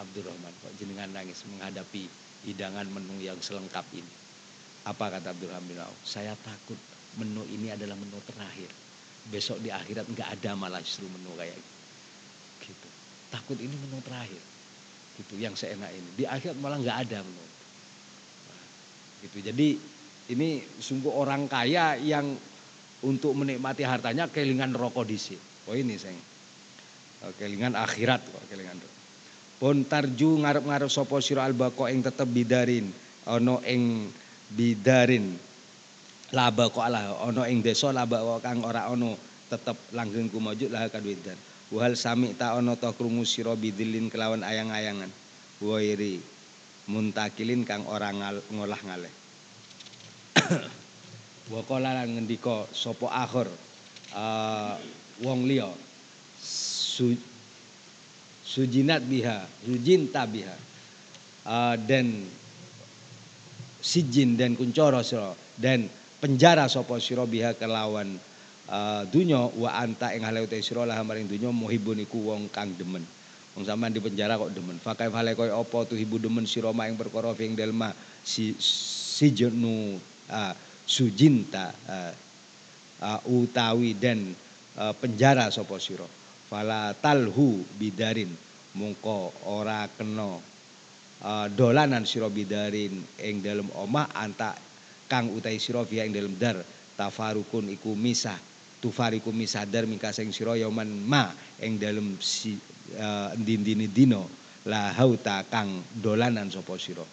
Abdurrahman kok jenengan nangis menghadapi hidangan menu yang selengkap ini. Apa kata Abdurrahman bin Auf? Saya takut menu ini adalah menu terakhir. Besok di akhirat nggak ada malah justru menu kayak gitu. Takut ini menu terakhir. Gitu yang seenak ini. Di akhirat malah nggak ada menu. Gitu. Jadi ini sungguh orang kaya yang untuk menikmati hartanya kelingan rokok di sini. Oh ini saya. Kelingan akhirat kok kelingan. Pun tarju ngarep-ngarep sapa sira albaqo ing tetep bidarin ana ing bidarin. Laba kok lah ana ing desa laba kok kang ora ana tetep langgeng kumajud lah kadwidan wal sami ta ana ta krungu sira bidilin kelawan ayang-ayangan. Wairi muntakilin kang ora ngolah ngaleh wa qala lan ngendika sapa akhir uh, wong liya sujinat biha, sujinta biha. Uh, dan sijin dan kuncoro siro dan penjara sopo siro biha kelawan uh, dunyo wa anta ing halau te siro lah maring dunyo muhibun iku wong kang demen. Wong sampean di penjara kok demen. Fakai fale koy opo tu hibu demen siro ma ing perkara delma si sijenu uh, sujinta uh, uh, utawi dan uh, penjara sopo siro fala talhu bidarin. Mungko ora kena uh, dolanan sira bidarin ing dalem omah anta kang utai sira fiha ing dalem dar. Tafarukun iku misah tufariku misah dar mingka sing sira yaman ma ing dalem si uh, dindini dino la hauta kang dolanan sapa sira.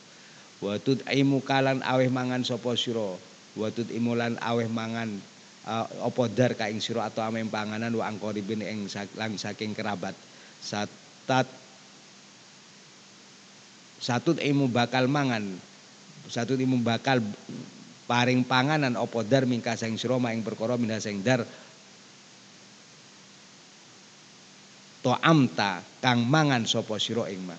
Watut aimu kalan aweh mangan sapa sira? Watut imulan aweh mangan uh, apa dar ka ing sira atau amem panganan wa angkoribin ing lang saking kerabat. Satat satu imu bakal mangan. Satu imu bakal paring panganan apa dar mingka sing sira ing perkara minha sing dar. To amta kang mangan sapa sira ing ma.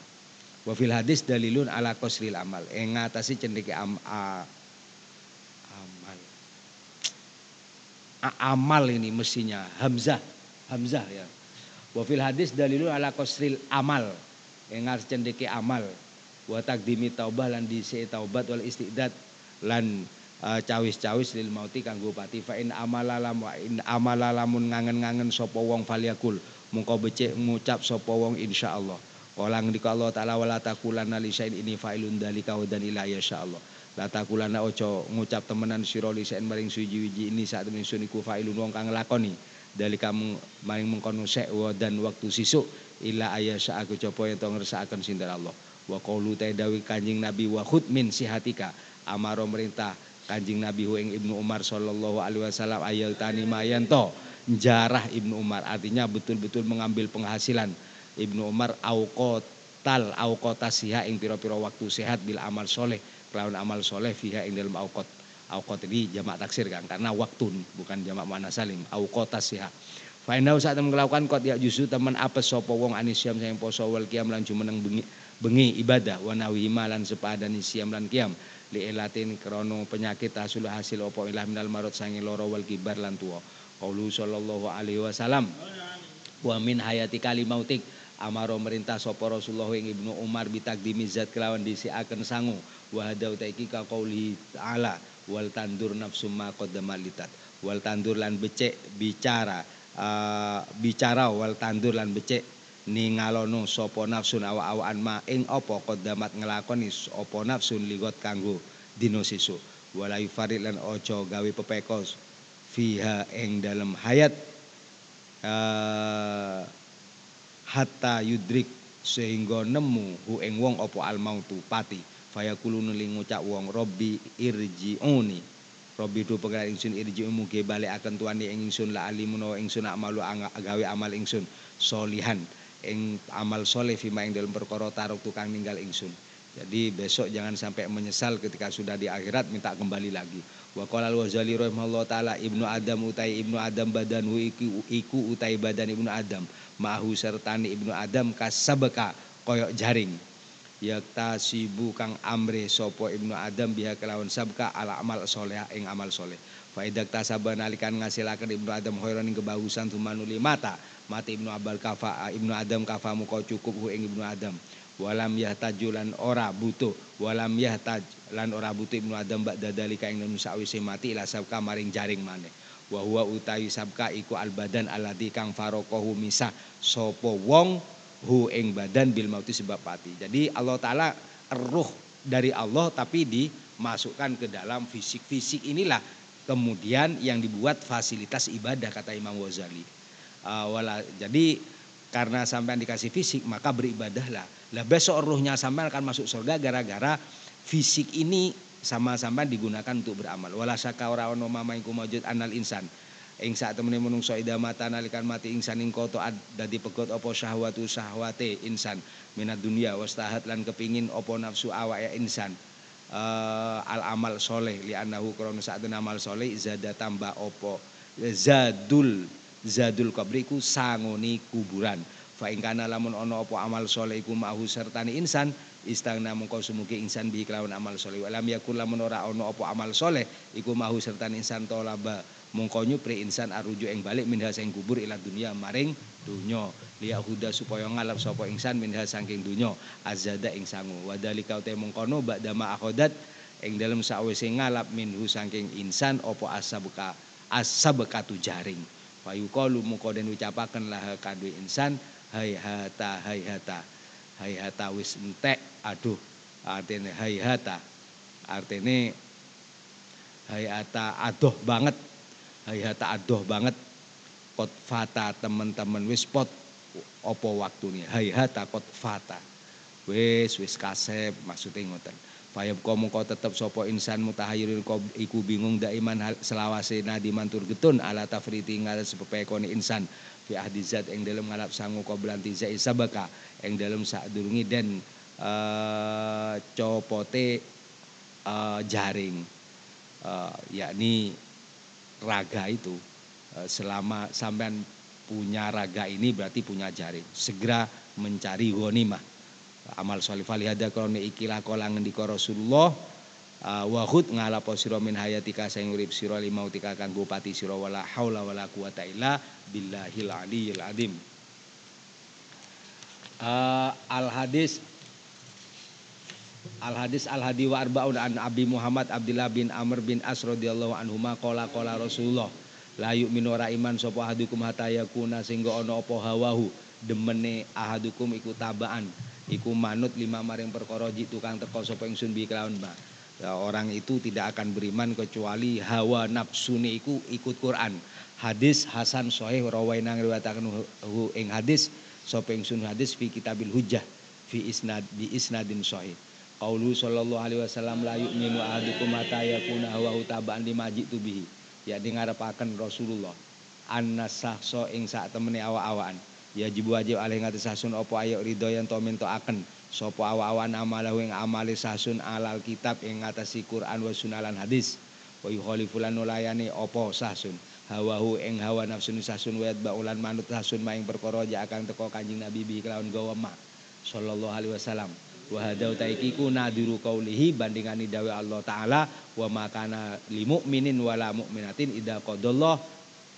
Wa fil hadis dalilun ala qasril amal. Ing ngatasi cendeke am, a, amal ini mestinya. Hamzah. Hamzah ya. Wa fil hadis dalilun ala qasril amal. Engar cendeke amal. Wa takdimi taubah lan dise taubat wal istidad lan uh, cawis-cawis lil mauti kanggo pati fa in amalalam wa in amalalamun ngangen-ngangen sapa wong falyakul. Mungko becik ngucap sapa wong insyaallah Kala ngendika Allah taala wala taqulanna li ini fa'ilun dalika wa dan ila Allah Lata kulana ojo ngucap temenan sira lisen maring suji wiji ini saat temen sun iku failun wong kang nglakoni. Dari kamu maring mengkono sek dan waktu sisuk ila ayah aku copo yang tong ngersakaken sinten Allah. Wa qaulu dawi kanjing Nabi wa khud min sihatika. Amaro merintah kanjing Nabi hu ing Ibnu Umar sallallahu alaihi wasallam ayal tani mayanto jarah Ibnu Umar artinya betul-betul mengambil penghasilan. Ibnu Umar auqotal auqotasiha ing pira-pira waktu sehat bil amal soleh kelawan amal soleh fiha ing dalam aukot aukot ini jamak taksir kan karena waktu bukan jamak mana salim. Aukotas ya Fainau saat melakukan kot ya justru teman apa sopo wong anisyam sayang poso wal kiam lan cuma neng bengi, bengi ibadah wanawi malan sepadan siam lan kiam li elatin krono penyakit hasil hasil opo ilah minal marot sangi loro wal kibar lan tuo Qaulu sallallahu alaihi wasallam. Wa min hayati kalimautik amaro merintah sopo Rasulullah yang Ibnu Umar bitakdimi zat kelawan disiaken sangu. Wa hadau taiki ka qauli ta'ala wal tandur nafsu ma qaddamalitat wal tandur lan becek bicara uh, bicara wal tandur lan becek ningalono sapa nafsun awa-awaan ma ing apa qaddamat nglakoni apa nafsun ligot kanggo dino sisu. Wala yufarid lan ojo gawe pepekos fiha ing dalam hayat uh, hatta yudrik sehingga nemu hu ing wong apa al mautu pati. Fayaqulu nuli ngucap wong robbi irji'uni. Robi do pengen ingsun irji muge balik akan tuani ing ingsun la alimun ingsun amalu gawe amal ingsun solihan. Ing amal soleh fima ing dalam perkara taruk tukang ninggal ingsun. Jadi besok jangan sampai menyesal ketika sudah di akhirat minta kembali lagi. Wa qala al-Wazali rahimahullah taala Ibnu Adam utai Ibnu Adam badanhu iku, iku utai badan Ibnu Adam. Mahu sertani Ibnu Adam kasabeka koyok jaring. Yaktasibu kang amre sopo ibnu adam biha kelawan sabka ala amal soleh ing amal soleh. Faidak tasaba nalikan ngasilakan ibnu adam khairan ing kebagusan tumanuli mata mati ibnu abal kafa ibnu adam kafa muka cukup hu ing ibnu adam walam yahtajulan ora butuh walam yahtaj lan ora butuh ibnu adam bak dadalika ing dalam sawise mati ila sabka maring jaring maneh wa huwa utawi sabka iku al badan alati kang farokohu misa sopo wong hu ing badan bil mauti sebab mati. Jadi Allah taala ruh dari Allah tapi dimasukkan ke dalam fisik-fisik inilah kemudian yang dibuat fasilitas ibadah kata Imam Ghazali. Uh, wala, jadi karena sampai dikasih fisik maka beribadahlah. Lah besok ruhnya sampai akan masuk surga gara-gara fisik ini sama-sama digunakan untuk beramal. Wala syaka ora ono mama iku maujud anal insan ing sak temene menungso ida mata nalikan mati insan ing koto dadi pegot apa syahwatu syahwate insan minat dunia wastahat lan kepingin apa nafsu awak ya insan uh, al amal soleh li anahu krana sak amal soleh zada tambah opo zadul zadul kabriku sangoni kuburan. Fa ing kana lamun ana apa amal soleh iku mahu sertani insan istagna mengko sumugi insan bi kelawan amal soleh walam yakul lamun ora ana apa amal soleh iku mahu sertani insan tolaba mongko nyupri insan aruju ing balik minha sing kubur ila dunia maring dunya liya huda supaya ngalap sapa insan minha saking dunya azada ing sangu. Wadalika te mongkono ba'dama akhodat ing dalem sawise ngalap minhu saking insan opo asabuka asabekatu jaring fayuqalu mongko den ucapaken lah kadue insan hai hata hai hata hai hata wis entek aduh artine hai hata artine hai hata adoh banget hayata adoh banget. Kot fata teman-teman wis pot opo waktu nih hayata kot fata. Wis wis kasep maksudnya ngoten Fayab komu kau tetap sopo insan mutahayirul kau iku bingung daiman selawase nadi mantur getun ala tafriti ngala sepepekoni insan. Fi ahdizat yang dalam ngalap sangu kau belanti zai sabaka yang dalam saat durungi dan uh, copote uh, jaring. Uh, yakni raga itu eh, selama sampean punya raga ini berarti punya jaring. Segera mencari ghanimah amal soleh falihada krone ikilah kolang di Rasulullah. Uh, wahud ngalapo sira min hayatika sing urip sira limautika kanggo pati sira wala haula wala quwata illa billahil aliyil adim. Uh, al hadis Al hadis al hadi wa arbaun an Abi Muhammad Abdullah bin Amr bin As radhiyallahu anhuma qala qala Rasulullah la yu'minu ora iman sapa ahadukum hatta yakuna sehingga ana apa hawahu demene ahadukum iku tabaan iku manut lima maring perkara tukang teko sapa ingsun bi kelawan ba ya, orang itu tidak akan beriman kecuali hawa nafsune iku ikut Quran hadis Hasan sahih rawaina ngriwayataken hu ing hadis sapa ingsun hadis fi kitabil hujjah fi isnad bi isnadin sahih Qaulu sallallahu alaihi wasallam la yu'minu ahadukum hatta yakuna hawa tabaan lima jitu bihi. Ya ngarepaken Rasulullah. Anna sahso ing sak temene awa-awaan. Ya jibu wajib alih ngati sasun opo ayo ridho yang to mintoaken sapa awa-awan amalahu ing amale sasun alal kitab ing ngatasi Quran wa sunalan hadis. Wa yukhalifulan nulayani opo sasun. Hawahu ing hawa nafsu sasun wa baulan manut sasun maing perkara akan teko Kanjeng Nabi bi kelawan gawa mak. Sallallahu alaihi wasallam. Wa hadau taikiku nadiru kaulihi bandingani dawe Allah taala. Wa makana li mukminin wala mukminatin idza qadallah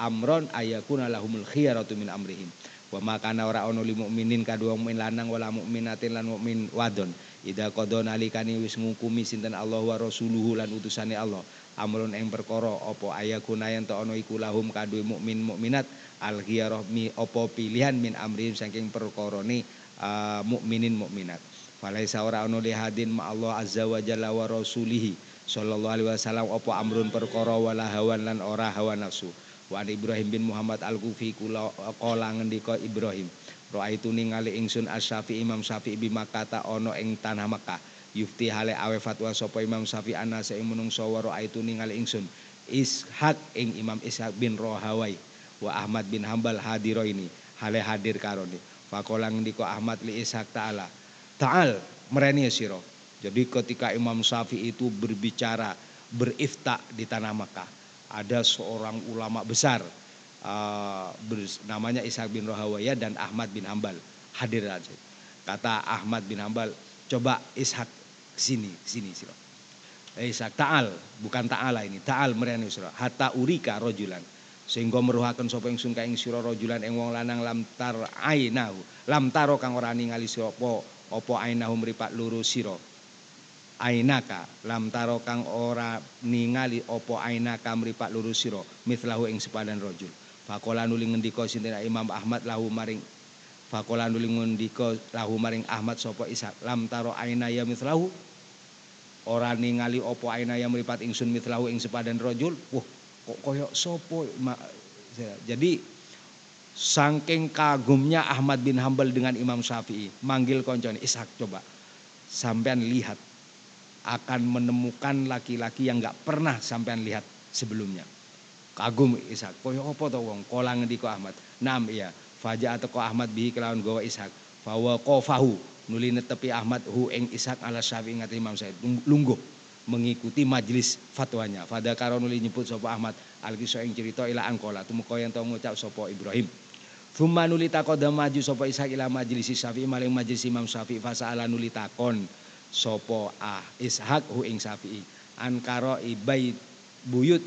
amron ayakuna lahumul khiyaratu min amrihim wa makana ora ono li mukminin kadua mukmin lanang wala mukminatin lan mukmin wadon. Idza qada nalikani wis ngukumi sinten Allah wa rasuluhu lan utusane Allah. Amrun ing perkara apa ayakuna yen to ono iku lahum kadue mukmin mukminat al khiyarah mi apa pilihan min amrihim saking perkarane uh, mukminin mukminat Falaisa ora ono hadin ma Allah azza wa jalla wa rasulihi sallallahu alaihi wasallam apa amrun perkara wala hawan lan ora hawa nafsu. Wa Ibrahim bin Muhammad Al-Kufi kula qala ngendika Ibrahim Ra'aitu ningali ingsun Asy-Syafi'i Imam Syafi'i bimakata ono ing tanah Makkah. Yufti hale awe fatwa sapa Imam Syafi'i ana ing menungso wa ra'aitu ningali ingsun Ishak ing Imam Ishak bin Rohawai wa Ahmad bin Hambal hadiro ini hale hadir karoni. Fakola ngendika Ahmad li Ishak ta'ala. Ta'al mereni siro. Jadi ketika Imam Syafi'i itu berbicara berifta di tanah Makkah, ada seorang ulama besar uh, namanya Ishak bin Rohawaya dan Ahmad bin Hambal hadir aja. Kata Ahmad bin Hambal, coba Ishak sini, sini siro. Eh, Ishak Ta'al, bukan Ta'ala ini, Ta'al mereni siro. Hatta urika rojulan. Sehingga meruhakan sapa ingsun ka ing sira rajulan ing wong lanang lam tar ainahu. Lam taro kang ora ningali sira apa ainahu mripat luru sira. Ainaka. Lam taro kang ora ningali apa ainaka mripat luru sira mitlahu ing sepadan rajul. Fakola nuli ngendika sinten Imam Ahmad lahu maring Fakola nuli ngendika lahu maring Ahmad sapa Isa lam taro aina ya mislahu ora ningali apa aina ya mripat ingsun mitlahu ing sepadan rajul. Wah kok koyok sopo jadi saking kagumnya Ahmad bin Hambal dengan Imam Syafi'i manggil koncone Ishak coba. Sampean lihat akan menemukan laki-laki yang nggak pernah sampean lihat sebelumnya. Kagum Ishak. Koyo apa to wong? Kolang ko Ahmad? Nam iya. Faja atau ko Ahmad bihi kelawan gawa Ishak. Fawa qafahu nuli netepi Ahmad hu ing Ishak ala Syafi'i ngati Imam Syafi'i lungguh mengikuti majelis fatwanya. Fada karo nuli nyebut sapa Ahmad. Al kisah ing cerita ila angkola. Tumeka yang tau ngucap sapa Ibrahim. Thumma nuli takoda maju sapa Ishak ila majelis Syafi'i maling majelis Imam Syafi'i. Ala nuli takon sapa ah Ishak hu ing Syafi'i ankara ibait buyut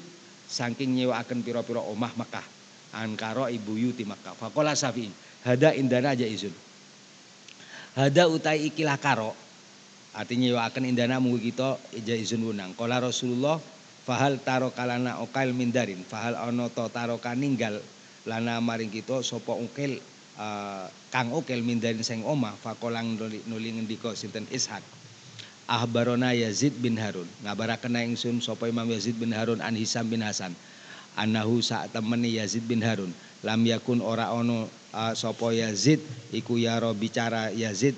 saking nyewaaken pira-pira omah Mekah. Ankara ibu yuti Mekah. Faqala Syafi'i hada indana aja izun. Hada utai ikilah karo. Artinya nyewaaken indana munggu kita ija izun wunang kala Rasulullah fahal taro kalana okal mindarin. Fahal ono to taro kaninggal lana maring kita sapa ukil uh, kang ukil mindarin sing omah? Fakolang nuli ngendika sinten? Ishak ahbarona Yazid bin Harun. Ngabaraken ingsun sapa Imam Yazid bin Harun an Hisam bin Hasan. Anahu saat temeni Yazid bin Harun. Lam yakun ora ono uh, sapa Yazid iku yaro bicara Yazid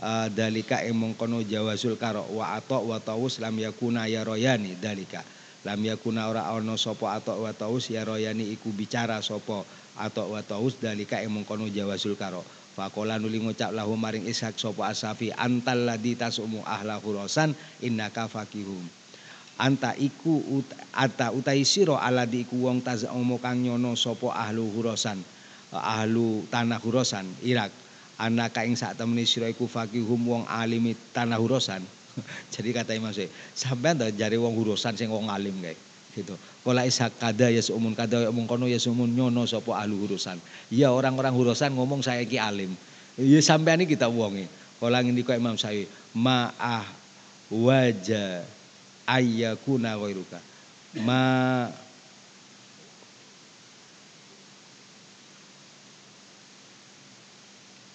uh, dalika ing mengkono jawasul karo. Wa ato wa taus lam yakuna yaroyani dalika. Lam yakuna ora ono sapa ato wa taus yaroyani iku bicara sapa ato wa taus dalika ing mengkono jawasul karo Fakola nuli ngucap lahu maring Ishak sopo asafi antal ladhi tasumu ahla hurosan innaka fakihum. Anta iku ut, ata utai siro aladi iku wong tazamu kang nyono sopo ahlu hurosan. Ahlu tanah hurosan Irak. Anaka ing sak temeni siro iku fakihum wong alimi tanah hurosan. Jadi kata Imam Syekh, sampean jari wong hurosan sing wong alim kayak gitu. Kala ishak kada ya seumun kada ya omong kono ya seumun nyono sapa ahlu urusan. Ya orang-orang urusan ngomong saya ki alim. Ya sampean kita wonge. Kala ngendika Imam Syafi'i, ma'ah waja ayyakuna ghairuka. Ma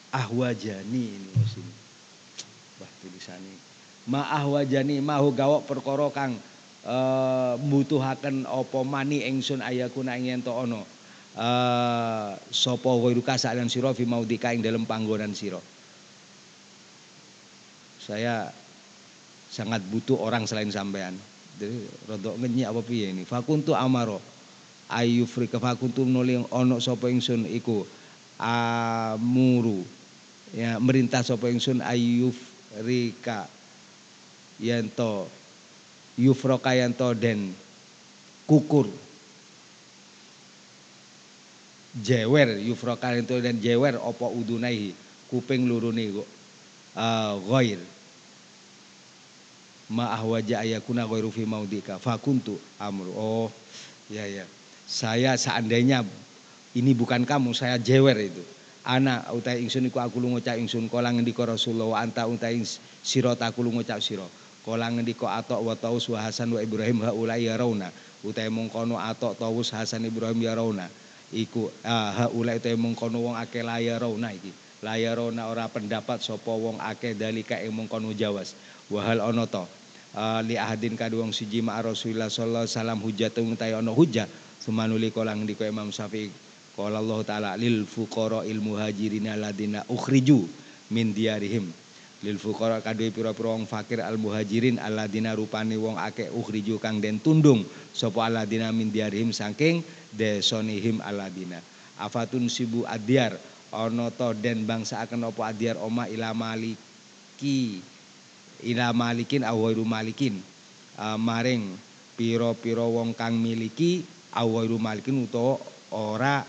ahwajani ini musim. Bah tulisannya. Ma ahwajani mahu gawok perkara kang uh, mbutuhaken apa mani ingsun ayakuna ing yen ono? Uh, sapa ghairuka sa'lan sira fi maudika ing dalem panggonan sira? Saya sangat butuh orang selain sampean. Jadi rodok ngenyi apa piye ini? Fakuntu amaro. Ayufrika fakuntu nuling ono sapa ingsun iku? Amuru. Ya merintah sapa ingsun ayufrika yen Yufro kayanto den kukur. Jewer Yufro kayanto den jewer opo udunaihi? Kuping lurune uh, ghair. Ma ahwaja ayakuna ghairu fi maudika. Fakuntu amru. Oh ya ya. Saya seandainya ini bukan kamu saya jewer itu. Ana utai ingsun iku aku lunga cak ingsun kala ngendika Rasulullah anta utai sira ta aku lunga cak sira Kala ngendika atok wa taus wa Hasan wa Ibrahim haulai rauna. Utai mengkono atok taus Hasan Ibrahim ya rauna. Iku ah, haulai utai mengkono wong akeh la rauna iki. La rauna ora pendapat sapa wong akeh dalika ing mengkono jawas. Wahal ana to? Uh, li ahadin kadu wong siji ma Rasulullah sallallahu alaihi wasallam hujatun tayo ana hujah. Sumanuli kala ngendika Imam Syafi'i. Qala Allah taala lil fuqara il muhajirin alladzina ukhriju min diarihim lil fuqara kadhe pira-pira wong fakir al muhajirin alladzina rupane wong akeh ukhriju kang den tundung sapa alladzina min diarihim saking desonihim alladzina afatun sibu adyar ana to den bangsa akan apa adyar oma ila maliki ila malikin awairu malikin. Uh, maring pira-pira wong kang miliki awairu malikin utawa ora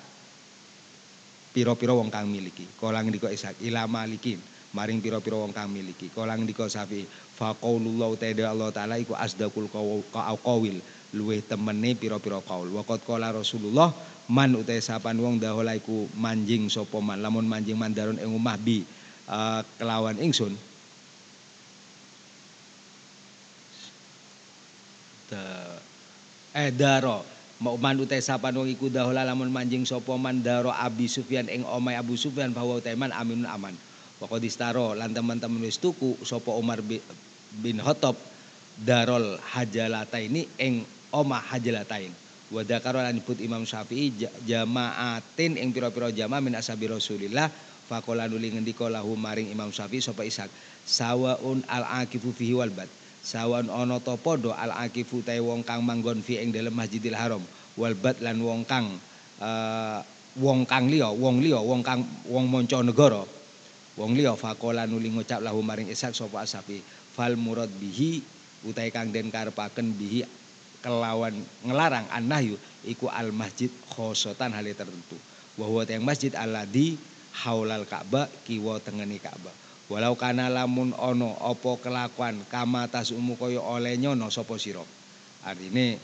pira-pira wong kang miliki. Kala ngendika Ishak ila malikin maring pira-pira wong kang miliki. Kala ngendika Safi faqaulullah ta'ala Allah taala iku asdaqul qawil luweh temene pira-pira qaul. Waqat qala Rasulullah man utai sapan wong dahola iku manjing sapa man? Lamun manjing mandaron ing omah bi uh, kelawan ingsun. Eh daro. Mau man utai sapan wong iku dahola lamun manjing sapa man? Daro Abi Sufyan ing omai Abu Sufyan bahwa teman aminun aman pokok distaro. Lan teman-teman wis tuku sapa Umar bin Khattab darol hajalata ini ing omah hajalatain. Wa dzakara lan nyebut Imam Syafi'i jamaatin ing pira-pira jamaah min ashabi Rasulillah. Faqala nuli ngendika lahu maring Imam Syafi'i sapa Ishak sawaun al aqifu fihi wal bad. Sawan ana ta padha al aqifu ta wong kang manggon fi ing dalem Masjidil Haram. Wal bad lan wong kang uh, wong kang liya wong liya wong kang wong manca negara wong liya faqala nuli ngucap lahu maring Ishak sapa asapi fal murad bihi utai kang den karepaken bihi kelawan ngelarang annahyu iku al masjid khosotan hal tertentu bahwa yang masjid aladi haulal Ka'bah kiwa tengeni Ka'bah Walau kana lamun ono opo kelakuan kama tas umu koyo oleh nyono sopo siro. Artinya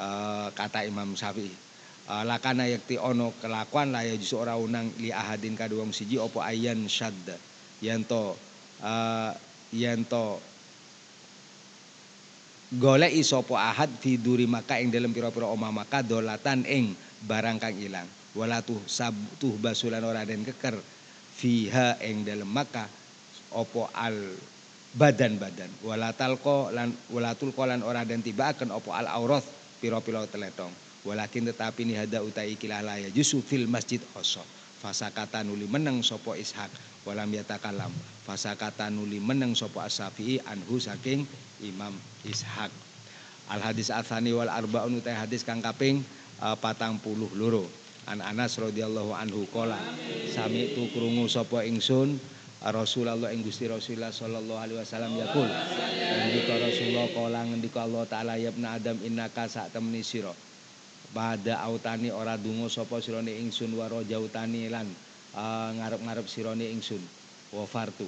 uh, kata Imam Syafi'i. Uh, lakana yakti ono kelakuan lah ya justru orang unang li ahadin kaduang siji opo ayan syadda. Yanto uh, yanto golek isopo ahad fi duri maka ing dalam pira-pira omah maka dolatan ing barang kang ilang. Sab tuh basulan ora den keker fiha ing dalam maka opo al badan-badan walatal ko lan walatul ko lan ora den tibaken opo al aurat piro-piro teletong walakin tetapi ni hada utai ikilah laya jusu fil masjid khoso fasakata nuli meneng sopo ishak. Walam yatakalam fasakata nuli meneng sopo asyafi'i anhu saking imam ishak. Al hadis athani wal arbaun utai hadis kang kaping uh, patang puluh loro. An anas radhiyallahu anhu kola sami tu krungu sopo ingsun Rasulullah ing Gusti Rasulullah sallallahu alaihi wasallam yaqul ngendika Rasulullah kala ngendika Allah taala ya Adam innaka sak temeni pada autani ora dungo sapa sirane ingsun wa rajautani lan uh, ngarep-ngarep sirane ingsun. Wa fartu.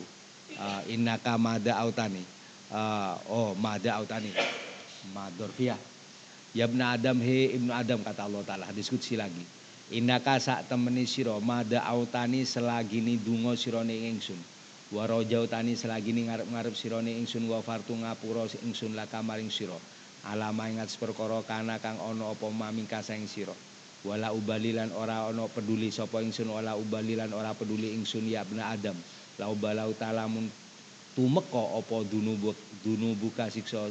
Uh, innaka mada autani. Uh, oh mada autani. Madorfiyah. Ya ibn Adam he ibnu Adam kata Allah taala. Diskusi lagi. Indaka sak temeni sira mada autani selagini dungo sirane ingsun. Wa rajautani selagini ngarep-ngarep sirane ingsun wa fartu ngapura ingsun laka maring sira. Alama ingat perkara kana kang ana apa mamingka saing sira. Wala ubalilan ora ana peduli sapa ingsun wala ubalilan ora peduli ingsun ya bena Adam. La ubalau talamun tumeka apa dunubuk dunubuka siksa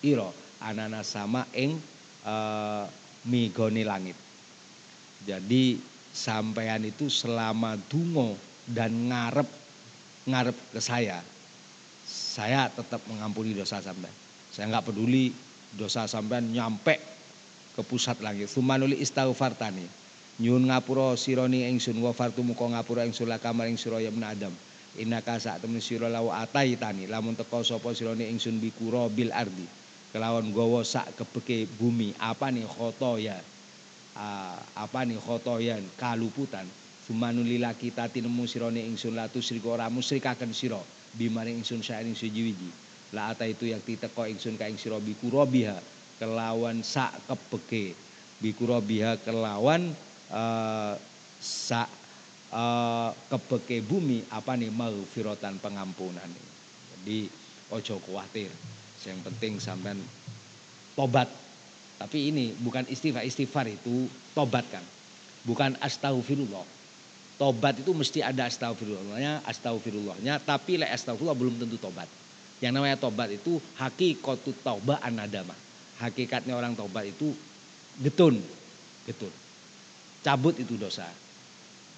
ira anana sama ing uh, migone langit. Jadi sampean itu selama dungo dan ngarep ngarep ke saya, saya tetap mengampuni dosa sampean. Saya nggak peduli dosa sampean nyampe ke pusat lagi. Sumanuli istighfar tani. Nyun ngapura sironi ingsun wa fartu muka ngapura ingsun laka maring sira ya Adam. Innaka sak temen sira lawu atai tani lamun teko sapa sirone ingsun bikura bil ardi. Kelawan gawa sak kebeke bumi apa nih khoto ya uh, apa nih khotoyan kaluputan sumanulila kita tinemu sirone ingsun latu siriko ora musyrikaken sira bimaring ingsun saing sujiwiji la ata itu yakti teko ingsun ka ing sira bikurobiha kelawan sak kebeke bikurobiha kelawan uh, sak uh, kebeke bumi apa nih mau firotan pengampunan jadi ojo khawatir yang penting sampean tobat tapi ini bukan istighfar, istighfar itu tobat kan. Bukan astagfirullah. Tobat itu mesti ada astagfirullahnya, astagfirullahnya, tapi le astagfirullah belum tentu tobat. Yang namanya tobat itu hakikatu taubat anadama. Hakikatnya orang tobat itu getun, getun. cabut itu dosa.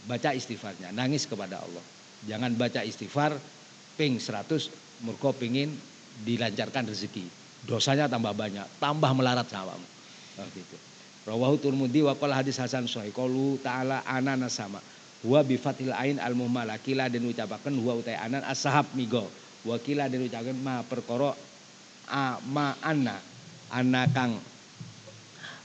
Baca istighfarnya, nangis kepada Allah. Jangan baca istighfar ping 100 murko pingin dilancarkan rezeki. Dosanya tambah banyak, tambah melarat sama Nah, gitu. Rawahu Turmudi wa qala hadis Hasan sahih. Qalu ta'ala anana sama. Huwa bi ain al muhmala kila den ucapaken huwa utai anan ashab migo. Wa kila den ucapaken ma perkara a ma anna ana kang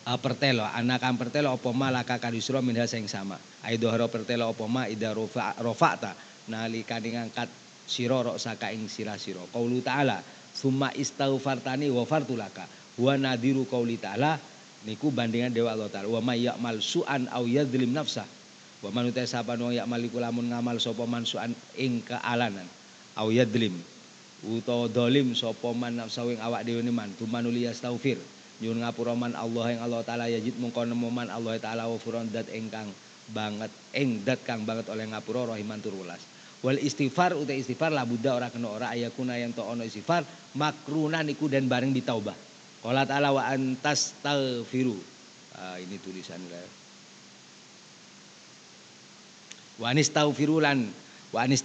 uh, pertelo anak kang pertelo apa ma laka kadisra minha sing sama. Aidohara pertelo apa ma ida rofa rofa'ta nalikane ngangkat sira rok saka ing sira sira. Qaulu ta'ala summa istaghfartani wa fartulaka wa nadiru qauli ta'ala niku bandingan dewa Allah taala. Wa may ya'mal su'an aw yadzlim nafsah. Wa man uta sapa wong ya'mal lamun ngamal sapa su'an ing kealanan aw yadzlim utawa dolim sapa man nafsa ing awak dhewe man. Tumanuli yastaghfir nyuwun ngapura man Allah yang Allah taala yajid mungko nemu man. Allah taala wafuron dat engkang banget eng dat kang banget oleh ngapura rahiman turulas. Wal istighfar utai istighfar lah buddha ora kena ora. Ayakuna yang to ono istighfar makruna niku dan bareng ditaubah qala ta'ala wa antas taghfiru ah, ini tulisan wa anis taufirulan wa anis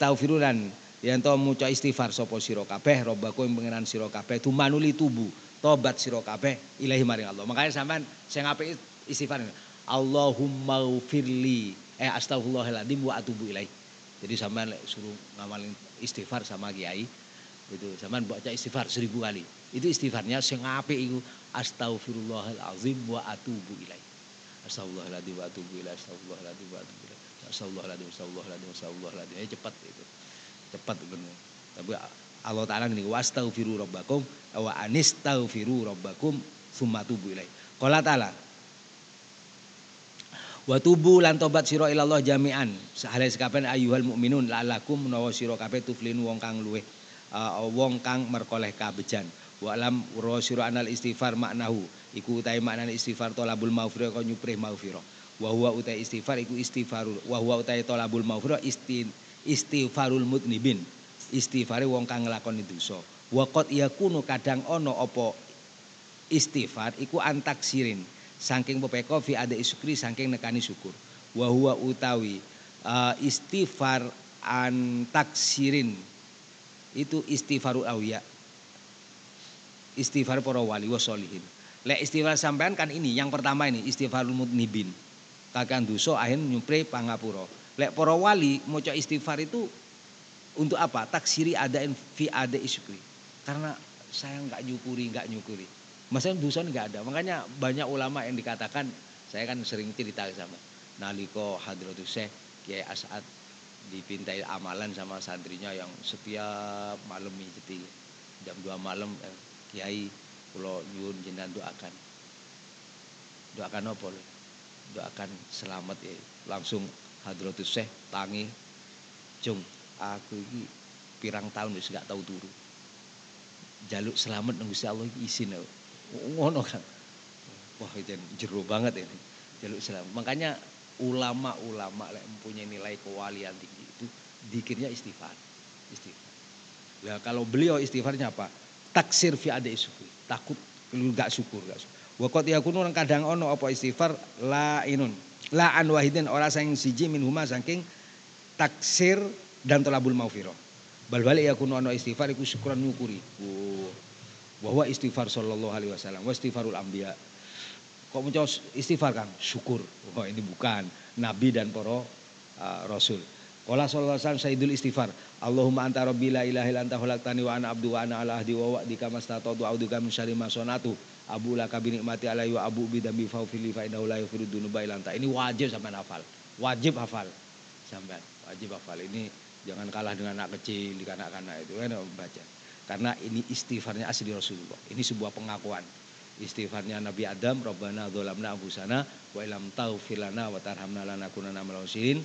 yang to muca istighfar sapa sira kabeh robbaku ing pangeran sira kabeh tumanuli tubuh tobat sira kabeh ilahi maring Allah. Makanya sampean sing apik istighfar Allahumma ufirli eh astagfirullahaladzim wa atubu ilaih. Jadi sampean suruh ngamalin istighfar sama kiai itu sampean baca istighfar seribu kali. Itu istighfarnya sing apik iku astagfirullahalazim wa atubu ilaih. Astagfirullahaladzim wa atubu ilaih astagfirullahaladzim wa atubu ilaih. Astagfirullahaladzim astagfirullahaladzim astagfirullahaladzim ya cepat itu cepat benar. Tapi Allah Ta'ala ini wastaghfiru rabbakum wa anistaghfiru rabbakum summa tubu ilaih. Qala Ta'ala Wa tubu lan tobat sira ilallah jami'an. Sahale sekapen ayyuhal mukminun la'alakum menawa sira kabeh tuflin wong kang luweh uh, wong kang merkoleh kabejan. Wa alam sira anal istighfar maknahu iku utahe maknane istighfar talabul maghfirah kok nyuprih maghfirah. Wa huwa utahe istighfar iku istighfarul wa huwa utahe talabul maghfirah istin istighfarul mutnibin istighfare wong kang nglakoni dosa. Wa qad yakunu kadang ana apa istighfar iku antaksirin. Saking pepeko fi ada isukri saking nekani syukur. Wa huwa utawi uh, istighfar antaksirin. Itu istighfarul awliya. Istighfar para wali wasolihin lek istighfar sampean kan ini yang pertama ini istighfarul mutnibin kakang dosa akhir nyupre pangapura Lek para wali maca istighfar itu untuk apa? Taksiri adain fi ada isyukri. Karena saya nggak nyukuri, nggak nyukuri. Masalah dosa nggak ada. Makanya banyak ulama yang dikatakan, saya kan sering cerita sama Naliko Hadratus Syekh Kiai As'ad dipintai amalan sama santrinya yang setiap malam jadi jam 2 malam eh, Kiai pulau nyun jenengan doakan. Doakan apa? Doakan selamat ya. Langsung Hadratus Syekh tangi. Jung aku ini pirang tahun wis gak tahu turu. Jaluk selamat nang Gusti Allah iki isin ngono kan wah itu jero banget ini. Jaluk selamat. Makanya ulama-ulama yang mempunyai nilai kewalian tinggi itu dikirnya istighfar. Istighfar. Nah kalau beliau istighfarnya apa? Taksir fi ada syukur takut lu gak syukur gak syukur. Wakot yakunu kadang ono apa istighfar? La inun La an wahidin ora sang siji min huma saking taksir dan tolabul maufiro. Bal balik ya kuno istighfar iku syukuran nyukuri. Bahwa istighfar sallallahu alaihi wasallam wa istighfarul anbiya. Kok muncul istighfar Kang? Syukur. Oh ini bukan nabi dan para uh, rasul. Wala sallallahu alaihi wasallam sayyidul istighfar. Allahumma anta rabbi la ilaha illa anta khalaqtani wa ana abdu wa ana ala ahdi wa wa'dika mastata'tu a'udzuka min syarri ma sanatu Abu laka binikmati alaihi wa abu bidambi faufili fa innahu la yaghfiru dzunuba Ini wajib sampean hafal. Wajib hafal. Sampean wajib hafal. Ini jangan kalah dengan anak kecil, kanak-kanak itu kan baca. Karena ini istighfarnya asli Rasulullah. Ini sebuah pengakuan. Istighfarnya Nabi Adam, Rabbana dzalamna anfusana wa ilam taghfir lana wa tarhamna lanakunanna minal khasirin.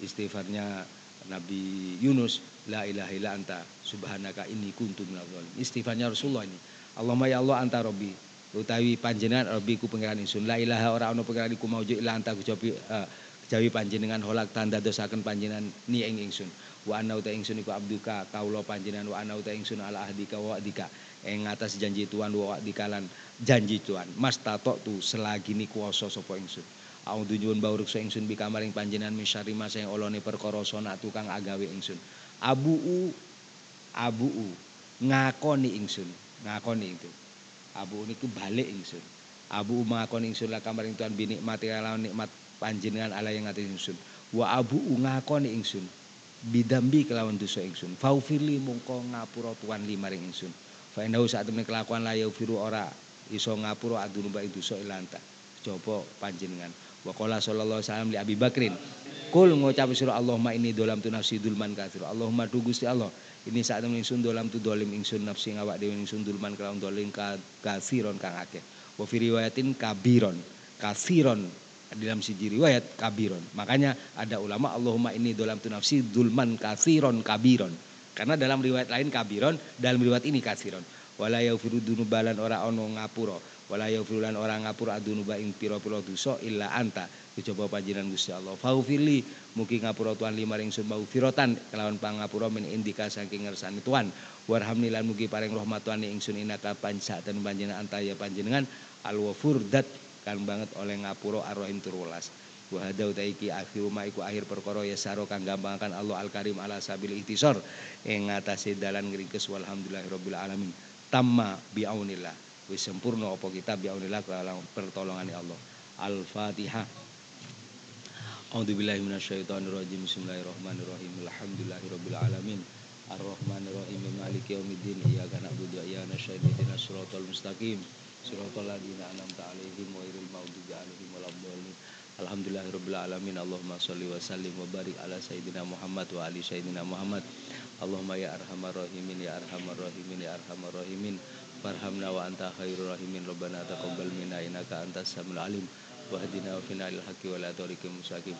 Istighfarnya Nabi Yunus, la ilaha illa anta subhanaka inni kuntu minadh Istighfarnya Rasulullah ini Allahumma ya Allah anta robbi utawi panjenengan robbi ku pangeran ingsun. La ilaha ora ana pangeran iku mauju illa anta kejawi uh, kejawi panjenengan holak tanda dosaken panjenengan ni ing ingsun. Wa ana uta ingsun iku abduka kaula panjenengan. Wa ana uta ingsun ala ahdika wa wa'dika. Ing atas janji Tuhan wa wa'dika lan janji Tuhan. Mas tu selagi ni kuasa sapa ingsun. Audu nyuwun bawruksa ingsun bi kamaring panjenengan min syarri ma sing olone perkara sona tukang agawe ingsun. Abuu abuu ngakoni ingsun, ngakoni itu. Abu niku balik ingsun. Abu ngakoni ingsun la kamaring tuan binikmati lawan nikmat panjenengan ala yang ngati ingsun. Wa abu ngakoni ingsun bidambi kelawan dosa ingsun. Faufirli mungko ngapura tuan limaring ingsun. Fa indahu saat temen kelakuan la yaufiru ora iso ngapura adunuba ing dosa ilanta. Coba panjenengan. Wa qala sallallahu alaihi li Abi Bakrin. Kul ngucap sira Allahumma ini dolam tu nafsi dulman katsir. Allahumma tu Gusti Allah. Ini saat temen ingsun dolam tu dolim ingsun nafsi ngawak dhewe ingsun dulman kelawan dolim kasiron kang akeh. Wa kabiron. Kasiron dalam siji riwayat kabiron. Makanya ada ulama Allahumma ini dolam tu nafsi dulman kasiron kabiron. Karena dalam riwayat lain kabiron, dalam riwayat ini kasiron. Wala yaghfiru dunubalan ora ono ngapura. Wala yaghfiru lan ora ngapura adunuba ing pira-pira dosa illa anta. Dicoba panjenengan Gusti Allah. Faufirli mugi ngapura Tuhan lima ring sun firotan kelawan pangapura min indika saking ngersani Tuhan. Warhamni lan mugi paring rahmat Tuhan ingsun inaka panjenengan anta ya panjenengan al-wafur dat kan banget oleh ngapura ar-rahim turulas. wa hada utaiki akhiru iku akhir perkara ya saro kang gampangkan Allah al karim ala sabil ihtisor ing ngatasé dalan ngringkes walhamdulillahirabbil alamin tamma biaunillah wis sempurna apa kita biaunillah kelawan pertolongan Allah al fatihah A'udzu billahi minasyaitonir rajim. Bismillahirrahmanirrahim. Alhamdulillahirabbil alamin. Arrahmanirrahim. Maliki yaumiddin. Iyyaka na'budu wa iyyaka nasta'in. Ihdinas siratal mustaqim. Siratal ladzina an'amta 'alaihim ghairil maghdubi 'alaihim waladdallin. Alhamdulillahirabbil alamin. Allahumma shalli wa sallim wa barik ala sayyidina Muhammad wa ali sayyidina Muhammad. Allahumma ya arhamar rahimin ya arhamar rahimin ya arhamar rahimin. Farhamna wa anta khairur rahimin. Rabbana taqabbal minna innaka antas samiul alim. Wahdina wa fina ilal haqqi wa la tariqil mustaqim.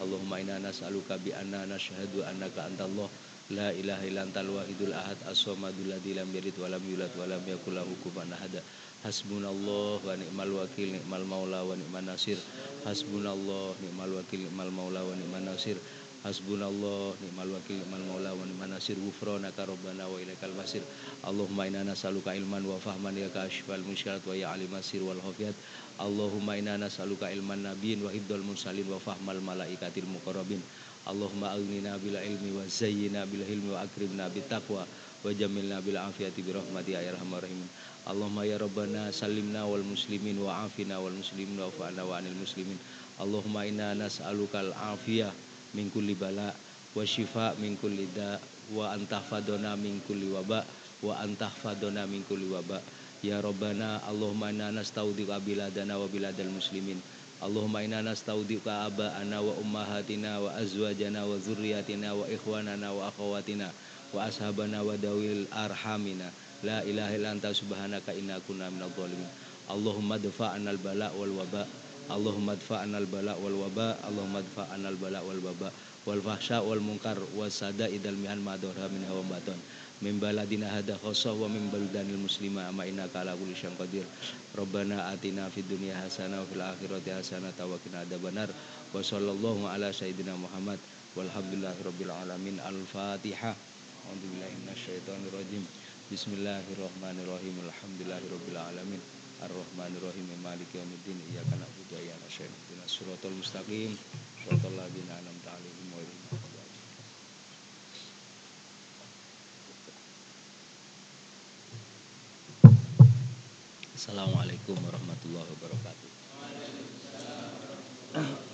Allahumma inna nas'aluka bi anna nashhadu annaka antallah la ilaha illa antal wahidul ahad as-samadul ladzi lam yalid wa lam yulad wa lam yakul lahu kufuwan ahad. Hasbunallah wa ni'mal wakil ni'mal maula wa ni'man nasir. Hasbunallah ni'mal wakil ni'mal maula wa ni'man nasir. Hasbunallah ni'mal wakil ni'mal maula wa ni'man nasir. Ghufranaka rabbana wa ilaikal masir. Allahumma inna nas'aluka ilman wa fahman ya kashfal musykilat wa ya alimas sir wal khafiyat. Allahumma inna nas'aluka ilman nabiyyin wa hibdal mursalin wa fahmal malaikatil muqarrabin. Allahumma aghnina bil ilmi wa zayyina bil hilmi wa akrimna bit taqwa wa jamilna bil afiyati bi rahmati ya arhamar rahimin. Allahumma ya rabbana sallimna wal muslimin wa afina wal muslimin wa fa'na wa anil muslimin. Allahumma inna nas'aluka al afiyah min kulli bala wa shifa min kulli da wa antahfadona min kulli waba wa antahfadona min kulli waba. Ya Rabbana Allahumma inna nastaudika biladana wa biladal muslimin. Allahumma inna nastaudika aba'ana wa ummahatina wa azwajana wa zurriyatina wa ikhwanana wa akhawatina wa ashabana wa dawil arhamina. La ilaha illa anta subhanaka inna kunna minadh dhalimin. Allahumma dfa'na al-bala wal waba. Allahumma dfa'na al-bala wal waba. Allahumma dfa'na al-bala wal waba. Wal fahsya wal munkar wasada idal mihan madhara min hawa baton min baladina hada khosah wa min baldanil muslima ama innaka ala kulli syai'in qadir. Rabbana atina fid dunya hasanah wa fil akhirati hasanah wa qina adzabannar wa sallallahu ala sayyidina muhammad walhamdulillahi rabbil alamin. Al fatihah a'udzu billahi bismillahirrahmanirrahim. Alhamdulillahi rabbil alamin arrahmanirrahim maliki yaumiddin iyyaka na'budu wa iyyaka nasta'in ihdinas siratal mustaqim siratal ladzina an'amta 'alaihim ghairil maghdubi Assalamualaikum warahmatullahi wabarakatuh. Harus